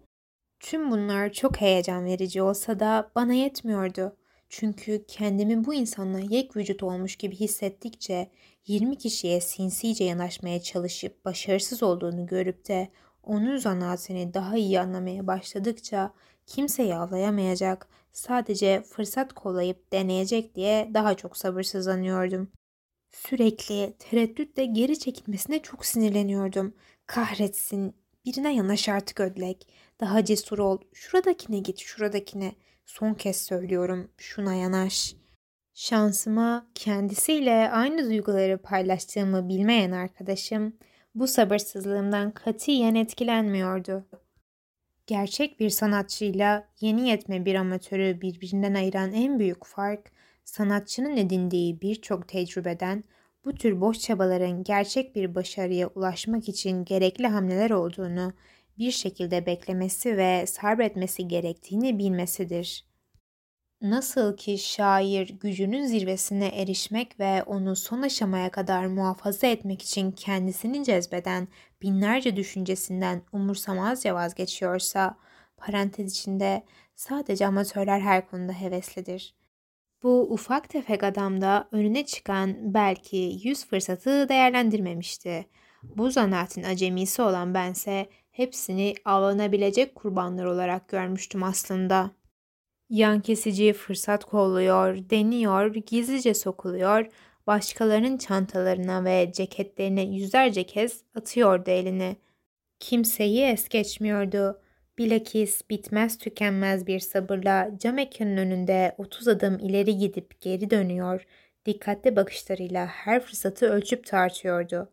Tüm bunlar çok heyecan verici olsa da bana yetmiyordu. Çünkü kendimi bu insanla yek vücut olmuş gibi hissettikçe 20 kişiye sinsice yanaşmaya çalışıp başarısız olduğunu görüp de onun zanaatini daha iyi anlamaya başladıkça kimseyi avlayamayacak, sadece fırsat kollayıp deneyecek diye daha çok sabırsızlanıyordum. Sürekli tereddütle geri çekilmesine çok sinirleniyordum. Kahretsin, birine yanaş artık ödlek. Daha cesur ol, şuradakine git, şuradakine. Son kez söylüyorum, şuna yanaş. Şansıma kendisiyle aynı duyguları paylaştığımı bilmeyen arkadaşım bu sabırsızlığımdan katiyen etkilenmiyordu. Gerçek bir sanatçıyla yeni yetme bir amatörü birbirinden ayıran en büyük fark, sanatçının edindiği birçok tecrübeden bu tür boş çabaların gerçek bir başarıya ulaşmak için gerekli hamleler olduğunu bir şekilde beklemesi ve sabretmesi gerektiğini bilmesidir. Nasıl ki şair gücünün zirvesine erişmek ve onu son aşamaya kadar muhafaza etmek için kendisini cezbeden binlerce düşüncesinden umursamazca vazgeçiyorsa, parantez içinde sadece amatörler her konuda heveslidir. Bu ufak tefek adam da önüne çıkan belki yüz fırsatı değerlendirmemişti. Bu zanaatin acemisi olan bense hepsini avlanabilecek kurbanlar olarak görmüştüm aslında. Yan kesici fırsat kolluyor, deniyor, gizlice sokuluyor, başkalarının çantalarına ve ceketlerine yüzlerce kez atıyordu elini. Kimseyi es geçmiyordu. Bilakis bitmez tükenmez bir sabırla cam ekranın önünde 30 adım ileri gidip geri dönüyor, dikkatli bakışlarıyla her fırsatı ölçüp tartıyordu.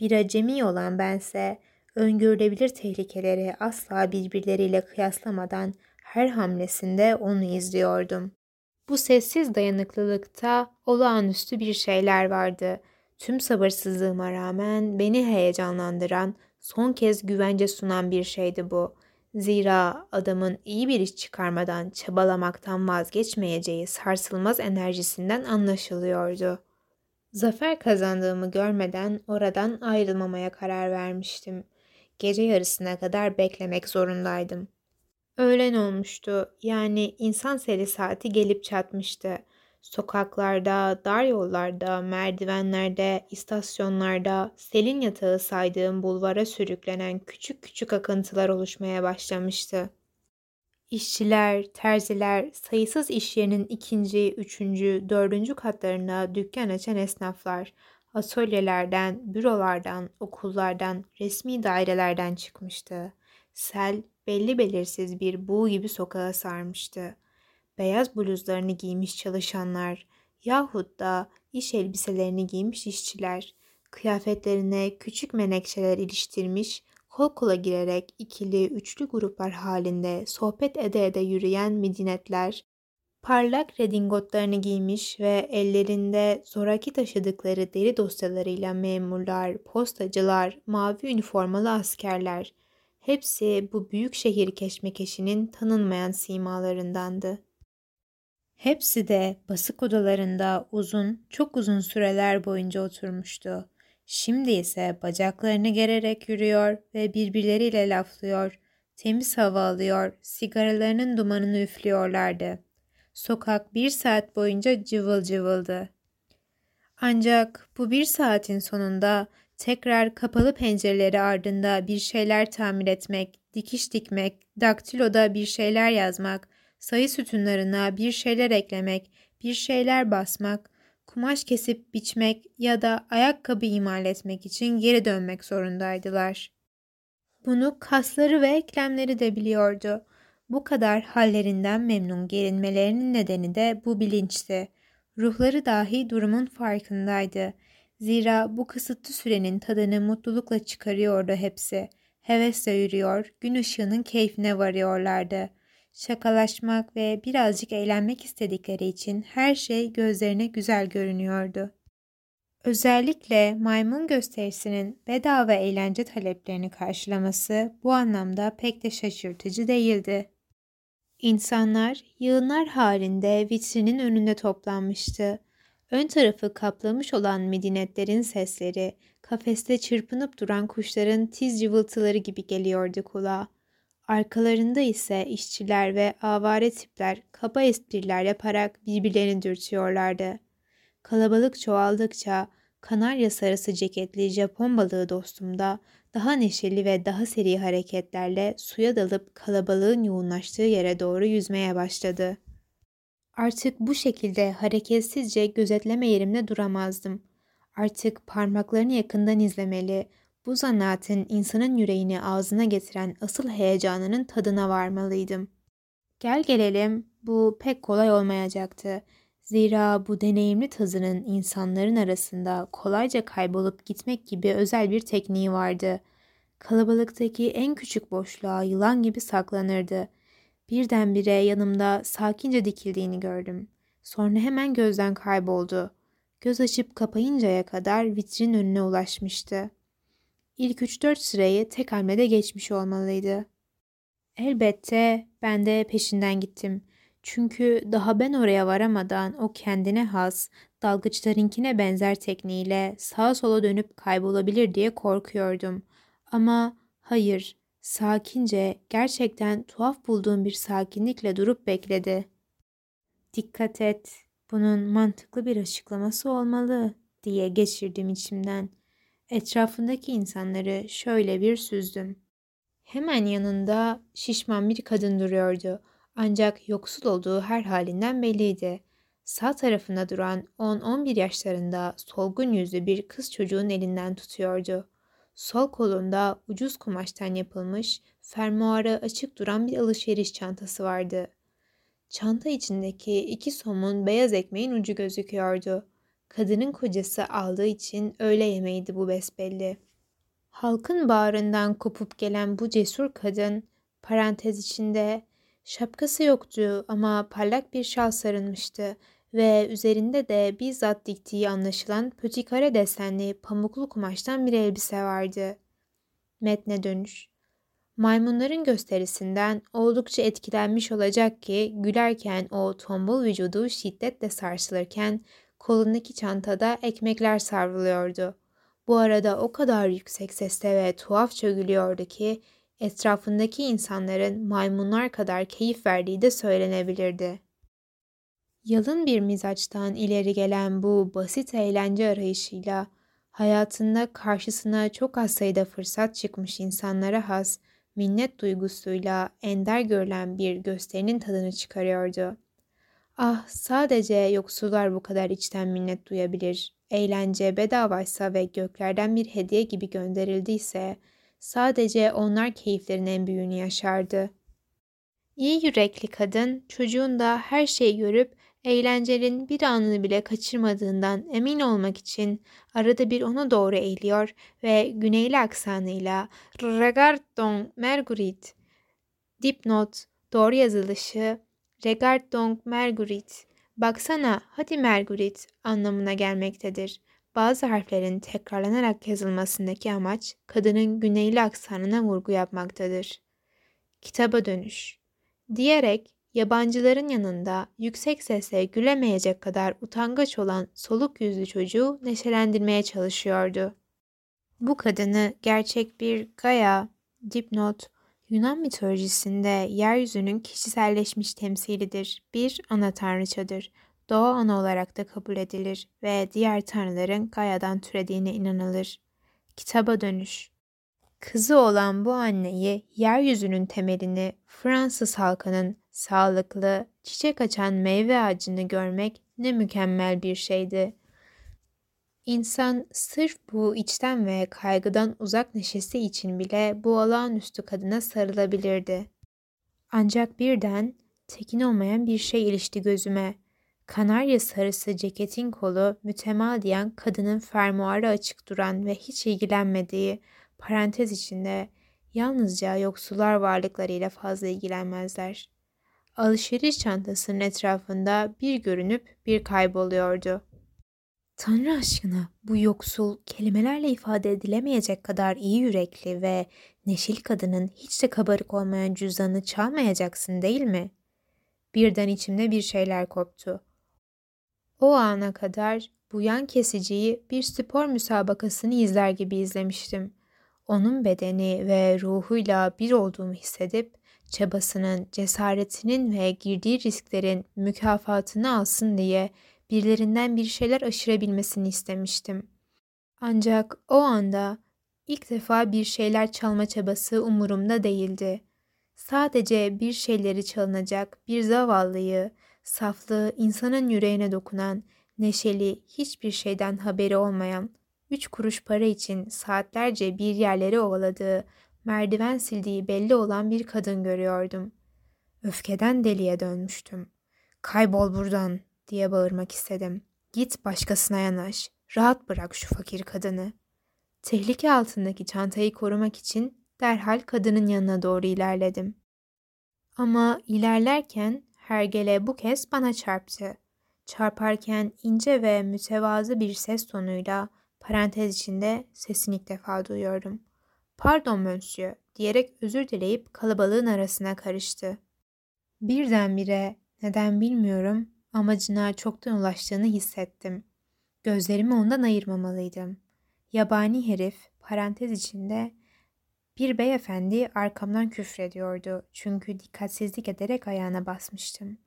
Bir acemi olan bense öngörülebilir tehlikeleri asla birbirleriyle kıyaslamadan her hamlesinde onu izliyordum. Bu sessiz dayanıklılıkta olağanüstü bir şeyler vardı. Tüm sabırsızlığıma rağmen beni heyecanlandıran, son kez güvence sunan bir şeydi bu. Zira adamın iyi bir iş çıkarmadan çabalamaktan vazgeçmeyeceği sarsılmaz enerjisinden anlaşılıyordu. Zafer kazandığımı görmeden oradan ayrılmamaya karar vermiştim. Gece yarısına kadar beklemek zorundaydım. Öğlen olmuştu. Yani insan seli saati gelip çatmıştı. Sokaklarda, dar yollarda, merdivenlerde, istasyonlarda selin yatağı saydığım bulvara sürüklenen küçük küçük akıntılar oluşmaya başlamıştı. İşçiler, terziler, sayısız iş yerinin ikinci, üçüncü, dördüncü katlarında dükkan açan esnaflar, atölyelerden, bürolardan, okullardan, resmi dairelerden çıkmıştı. Sel belli belirsiz bir buğu gibi sokağa sarmıştı. Beyaz bluzlarını giymiş çalışanlar yahut da iş elbiselerini giymiş işçiler, kıyafetlerine küçük menekşeler iliştirmiş, kol kola girerek ikili, üçlü gruplar halinde sohbet ede ede yürüyen midinetler, parlak redingotlarını giymiş ve ellerinde zoraki taşıdıkları deri dosyalarıyla memurlar, postacılar, mavi üniformalı askerler, hepsi bu büyük şehir keşmekeşinin tanınmayan simalarındandı. Hepsi de basık odalarında uzun, çok uzun süreler boyunca oturmuştu. Şimdi ise bacaklarını gererek yürüyor ve birbirleriyle laflıyor, temiz hava alıyor, sigaralarının dumanını üflüyorlardı. Sokak bir saat boyunca cıvıl cıvıldı. Ancak bu bir saatin sonunda tekrar kapalı pencereleri ardında bir şeyler tamir etmek, dikiş dikmek, daktiloda bir şeyler yazmak, sayı sütunlarına bir şeyler eklemek, bir şeyler basmak, kumaş kesip biçmek ya da ayakkabı imal etmek için geri dönmek zorundaydılar. Bunu kasları ve eklemleri de biliyordu. Bu kadar hallerinden memnun gelinmelerinin nedeni de bu bilinçti. Ruhları dahi durumun farkındaydı. Zira bu kısıtlı sürenin tadını mutlulukla çıkarıyordu hepsi. Hevesle yürüyor, gün ışığının keyfine varıyorlardı. Şakalaşmak ve birazcık eğlenmek istedikleri için her şey gözlerine güzel görünüyordu. Özellikle maymun gösterisinin bedava eğlence taleplerini karşılaması bu anlamda pek de şaşırtıcı değildi. İnsanlar yığınlar halinde vitrinin önünde toplanmıştı. Ön tarafı kaplamış olan medinetlerin sesleri, kafeste çırpınıp duran kuşların tiz cıvıltıları gibi geliyordu kulağa. Arkalarında ise işçiler ve avare tipler kaba espriler yaparak birbirlerini dürtüyorlardı. Kalabalık çoğaldıkça kanarya sarısı ceketli Japon balığı dostum da daha neşeli ve daha seri hareketlerle suya dalıp kalabalığın yoğunlaştığı yere doğru yüzmeye başladı. Artık bu şekilde hareketsizce gözetleme yerimde duramazdım. Artık parmaklarını yakından izlemeli, bu zanaatin insanın yüreğini ağzına getiren asıl heyecanının tadına varmalıydım. Gel gelelim bu pek kolay olmayacaktı. Zira bu deneyimli tazının insanların arasında kolayca kaybolup gitmek gibi özel bir tekniği vardı. Kalabalıktaki en küçük boşluğa yılan gibi saklanırdı. Birdenbire yanımda sakince dikildiğini gördüm. Sonra hemen gözden kayboldu. Göz açıp kapayıncaya kadar vitrin önüne ulaşmıştı. İlk 3-4 sırayı tek hamlede geçmiş olmalıydı. Elbette ben de peşinden gittim. Çünkü daha ben oraya varamadan o kendine has, dalgıçlarınkine benzer tekniğiyle sağa sola dönüp kaybolabilir diye korkuyordum. Ama hayır, sakince, gerçekten tuhaf bulduğum bir sakinlikle durup bekledi. Dikkat et, bunun mantıklı bir açıklaması olmalı diye geçirdim içimden. Etrafındaki insanları şöyle bir süzdüm. Hemen yanında şişman bir kadın duruyordu. Ancak yoksul olduğu her halinden belliydi. Sağ tarafında duran 10-11 yaşlarında solgun yüzlü bir kız çocuğun elinden tutuyordu. Sol kolunda ucuz kumaştan yapılmış, fermuarı açık duran bir alışveriş çantası vardı. Çanta içindeki iki somun beyaz ekmeğin ucu gözüküyordu. Kadının kocası aldığı için öğle yemeğiydi bu besbelli. Halkın bağrından kopup gelen bu cesur kadın, parantez içinde, şapkası yoktu ama parlak bir şal sarılmıştı ve üzerinde de bizzat diktiği anlaşılan pötikare desenli pamuklu kumaştan bir elbise vardı. Metne dönüş. Maymunların gösterisinden oldukça etkilenmiş olacak ki gülerken o tombul vücudu şiddetle sarsılırken kolundaki çantada ekmekler savruluyordu. Bu arada o kadar yüksek sesle ve tuhafça gülüyordu ki etrafındaki insanların maymunlar kadar keyif verdiği de söylenebilirdi. Yalın bir mizaçtan ileri gelen bu basit eğlence arayışıyla hayatında karşısına çok az sayıda fırsat çıkmış insanlara has minnet duygusuyla ender görülen bir gösterinin tadını çıkarıyordu. Ah sadece yoksullar bu kadar içten minnet duyabilir. Eğlence bedavaysa ve göklerden bir hediye gibi gönderildiyse sadece onlar keyiflerin en büyüğünü yaşardı. İyi yürekli kadın çocuğun da her şeyi görüp eğlencenin bir anını bile kaçırmadığından emin olmak için arada bir ona doğru eğiliyor ve güneyli aksanıyla Regardon Mergurit dipnot doğru yazılışı Regardon Mergurit baksana hadi Mergurit anlamına gelmektedir. Bazı harflerin tekrarlanarak yazılmasındaki amaç kadının güneyli aksanına vurgu yapmaktadır. Kitaba dönüş diyerek Yabancıların yanında yüksek sesle gülemeyecek kadar utangaç olan soluk yüzlü çocuğu neşelendirmeye çalışıyordu. Bu kadını gerçek bir Gaia, dipnot, Yunan mitolojisinde yeryüzünün kişiselleşmiş temsilidir. Bir ana tanrıçadır. Doğa ana olarak da kabul edilir ve diğer tanrıların Gaia'dan türediğine inanılır. Kitaba dönüş Kızı olan bu anneyi yeryüzünün temelini Fransız halkının sağlıklı, çiçek açan meyve ağacını görmek ne mükemmel bir şeydi. İnsan sırf bu içten ve kaygıdan uzak neşesi için bile bu olağanüstü kadına sarılabilirdi. Ancak birden tekin olmayan bir şey ilişti gözüme. Kanarya sarısı ceketin kolu mütemadiyen kadının fermuarı açık duran ve hiç ilgilenmediği, parantez içinde yalnızca yoksullar varlıklarıyla fazla ilgilenmezler. Alışveriş çantasının etrafında bir görünüp bir kayboluyordu. Tanrı aşkına bu yoksul, kelimelerle ifade edilemeyecek kadar iyi yürekli ve neşil kadının hiç de kabarık olmayan cüzdanı çalmayacaksın değil mi? Birden içimde bir şeyler koptu. O ana kadar bu yan kesiciyi bir spor müsabakasını izler gibi izlemiştim onun bedeni ve ruhuyla bir olduğumu hissedip çabasının, cesaretinin ve girdiği risklerin mükafatını alsın diye birilerinden bir şeyler aşırabilmesini istemiştim. Ancak o anda ilk defa bir şeyler çalma çabası umurumda değildi. Sadece bir şeyleri çalınacak bir zavallıyı, saflığı insanın yüreğine dokunan, neşeli, hiçbir şeyden haberi olmayan, üç kuruş para için saatlerce bir yerleri ovaladığı, merdiven sildiği belli olan bir kadın görüyordum. Öfkeden deliye dönmüştüm. Kaybol buradan diye bağırmak istedim. Git başkasına yanaş. Rahat bırak şu fakir kadını. Tehlike altındaki çantayı korumak için derhal kadının yanına doğru ilerledim. Ama ilerlerken hergele bu kez bana çarptı. Çarparken ince ve mütevazı bir ses tonuyla Parantez içinde sesini ilk defa duyuyorum. Pardon monsieur diyerek özür dileyip kalabalığın arasına karıştı. Birdenbire neden bilmiyorum amacına çoktan ulaştığını hissettim. Gözlerimi ondan ayırmamalıydım. Yabani herif parantez içinde bir beyefendi arkamdan küfrediyordu çünkü dikkatsizlik ederek ayağına basmıştım.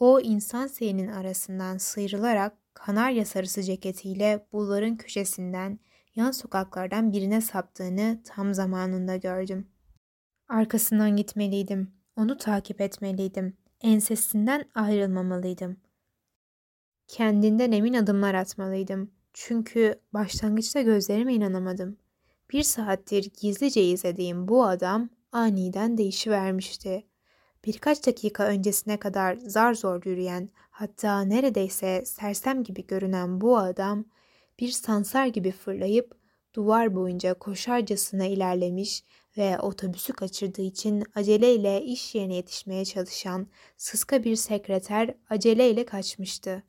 O insan seyinin arasından sıyrılarak kanarya sarısı ceketiyle bulvarın köşesinden yan sokaklardan birine saptığını tam zamanında gördüm. Arkasından gitmeliydim. Onu takip etmeliydim. Ensesinden ayrılmamalıydım. Kendinden emin adımlar atmalıydım. Çünkü başlangıçta gözlerime inanamadım. Bir saattir gizlice izlediğim bu adam aniden değişivermişti. Birkaç dakika öncesine kadar zar zor yürüyen, hatta neredeyse sersem gibi görünen bu adam bir sansar gibi fırlayıp duvar boyunca koşarcasına ilerlemiş ve otobüsü kaçırdığı için aceleyle iş yerine yetişmeye çalışan sıska bir sekreter aceleyle kaçmıştı.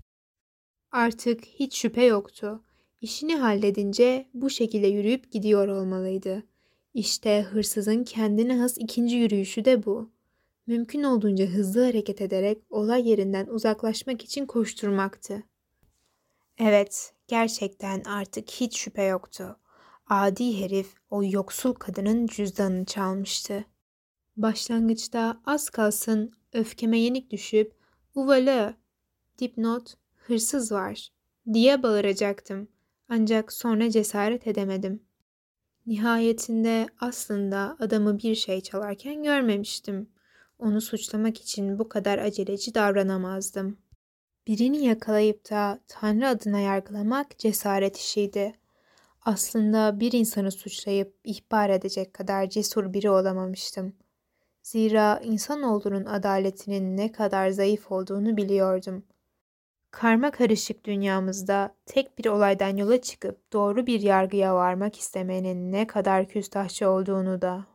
Artık hiç şüphe yoktu. İşini halledince bu şekilde yürüyüp gidiyor olmalıydı. İşte hırsızın kendine has ikinci yürüyüşü de bu. Mümkün olduğunca hızlı hareket ederek olay yerinden uzaklaşmak için koşturmaktı. Evet, gerçekten artık hiç şüphe yoktu. Adi herif o yoksul kadının cüzdanını çalmıştı. Başlangıçta az kalsın öfkeme yenik düşüp uvalı dipnot hırsız var diye bağıracaktım. Ancak sonra cesaret edemedim. Nihayetinde aslında adamı bir şey çalarken görmemiştim. Onu suçlamak için bu kadar aceleci davranamazdım. Birini yakalayıp da Tanrı adına yargılamak cesaret işiydi. Aslında bir insanı suçlayıp ihbar edecek kadar cesur biri olamamıştım. Zira insanoğlunun adaletinin ne kadar zayıf olduğunu biliyordum. Karma karışık dünyamızda tek bir olaydan yola çıkıp doğru bir yargıya varmak istemenin ne kadar küstahçı olduğunu da.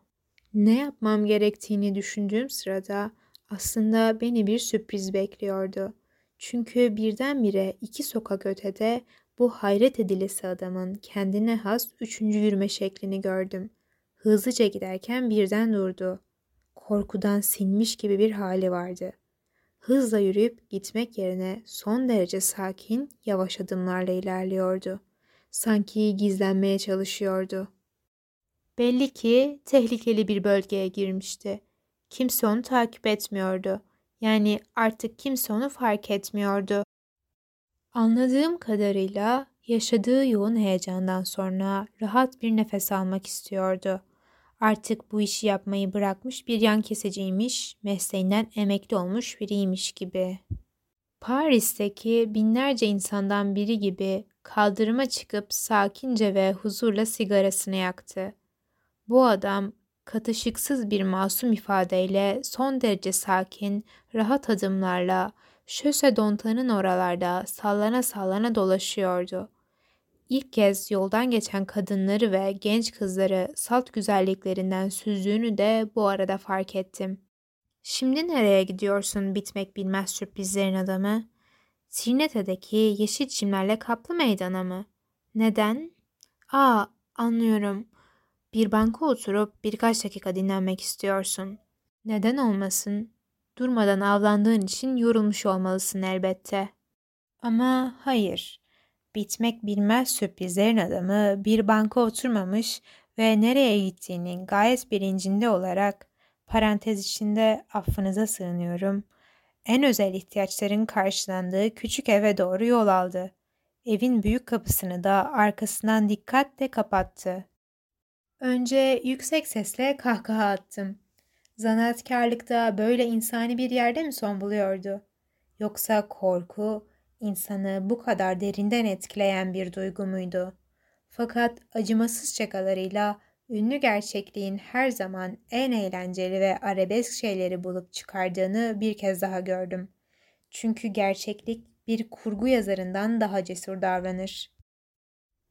Ne yapmam gerektiğini düşündüğüm sırada aslında beni bir sürpriz bekliyordu. Çünkü birdenbire iki sokak ötede bu hayret edilesi adamın kendine has üçüncü yürüme şeklini gördüm. Hızlıca giderken birden durdu. Korkudan sinmiş gibi bir hali vardı. Hızla yürüyüp gitmek yerine son derece sakin, yavaş adımlarla ilerliyordu. Sanki gizlenmeye çalışıyordu. Belli ki tehlikeli bir bölgeye girmişti. Kimse onu takip etmiyordu. Yani artık kimse onu fark etmiyordu. Anladığım kadarıyla yaşadığı yoğun heyecandan sonra rahat bir nefes almak istiyordu. Artık bu işi yapmayı bırakmış bir yan keseciymiş, mesleğinden emekli olmuş biriymiş gibi. Paris'teki binlerce insandan biri gibi kaldırıma çıkıp sakince ve huzurla sigarasını yaktı. Bu adam katışıksız bir masum ifadeyle son derece sakin, rahat adımlarla Şöse Dontan'ın oralarda sallana sallana dolaşıyordu. İlk kez yoldan geçen kadınları ve genç kızları salt güzelliklerinden süzdüğünü de bu arada fark ettim. Şimdi nereye gidiyorsun bitmek bilmez sürprizlerin adamı? Sirnete'deki yeşil çimlerle kaplı meydana mı? Neden? Aa, anlıyorum. Bir banka oturup birkaç dakika dinlenmek istiyorsun. Neden olmasın? Durmadan avlandığın için yorulmuş olmalısın elbette. Ama hayır. Bitmek bilmez sürprizlerin adamı bir banka oturmamış ve nereye gittiğinin gayet bilincinde olarak parantez içinde affınıza sığınıyorum. En özel ihtiyaçların karşılandığı küçük eve doğru yol aldı. Evin büyük kapısını da arkasından dikkatle kapattı. Önce yüksek sesle kahkaha attım. Zanaatkarlıkta böyle insani bir yerde mi son buluyordu? Yoksa korku insanı bu kadar derinden etkileyen bir duygu muydu? Fakat acımasız şakalarıyla ünlü gerçekliğin her zaman en eğlenceli ve arabesk şeyleri bulup çıkardığını bir kez daha gördüm. Çünkü gerçeklik bir kurgu yazarından daha cesur davranır.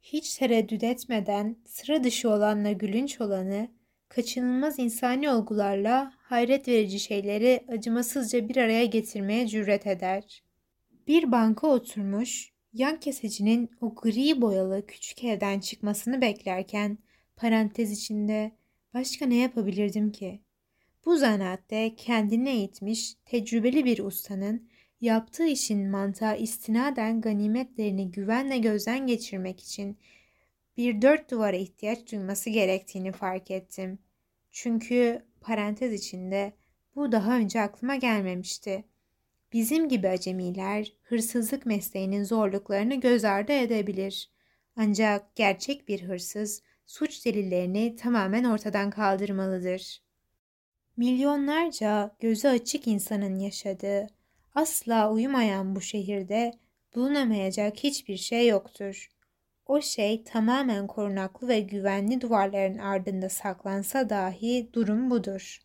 Hiç tereddüt etmeden sıra dışı olanla gülünç olanı, kaçınılmaz insani olgularla hayret verici şeyleri acımasızca bir araya getirmeye cüret eder. Bir banka oturmuş, yan kesecinin o gri boyalı küçük evden çıkmasını beklerken parantez içinde başka ne yapabilirdim ki? Bu zanaatte kendini eğitmiş, tecrübeli bir ustanın yaptığı işin mantığa istinaden ganimetlerini güvenle gözden geçirmek için bir dört duvara ihtiyaç duyması gerektiğini fark ettim. Çünkü parantez içinde bu daha önce aklıma gelmemişti. Bizim gibi acemiler hırsızlık mesleğinin zorluklarını göz ardı edebilir. Ancak gerçek bir hırsız suç delillerini tamamen ortadan kaldırmalıdır. Milyonlarca gözü açık insanın yaşadığı, asla uyumayan bu şehirde bulunamayacak hiçbir şey yoktur. O şey tamamen korunaklı ve güvenli duvarların ardında saklansa dahi durum budur.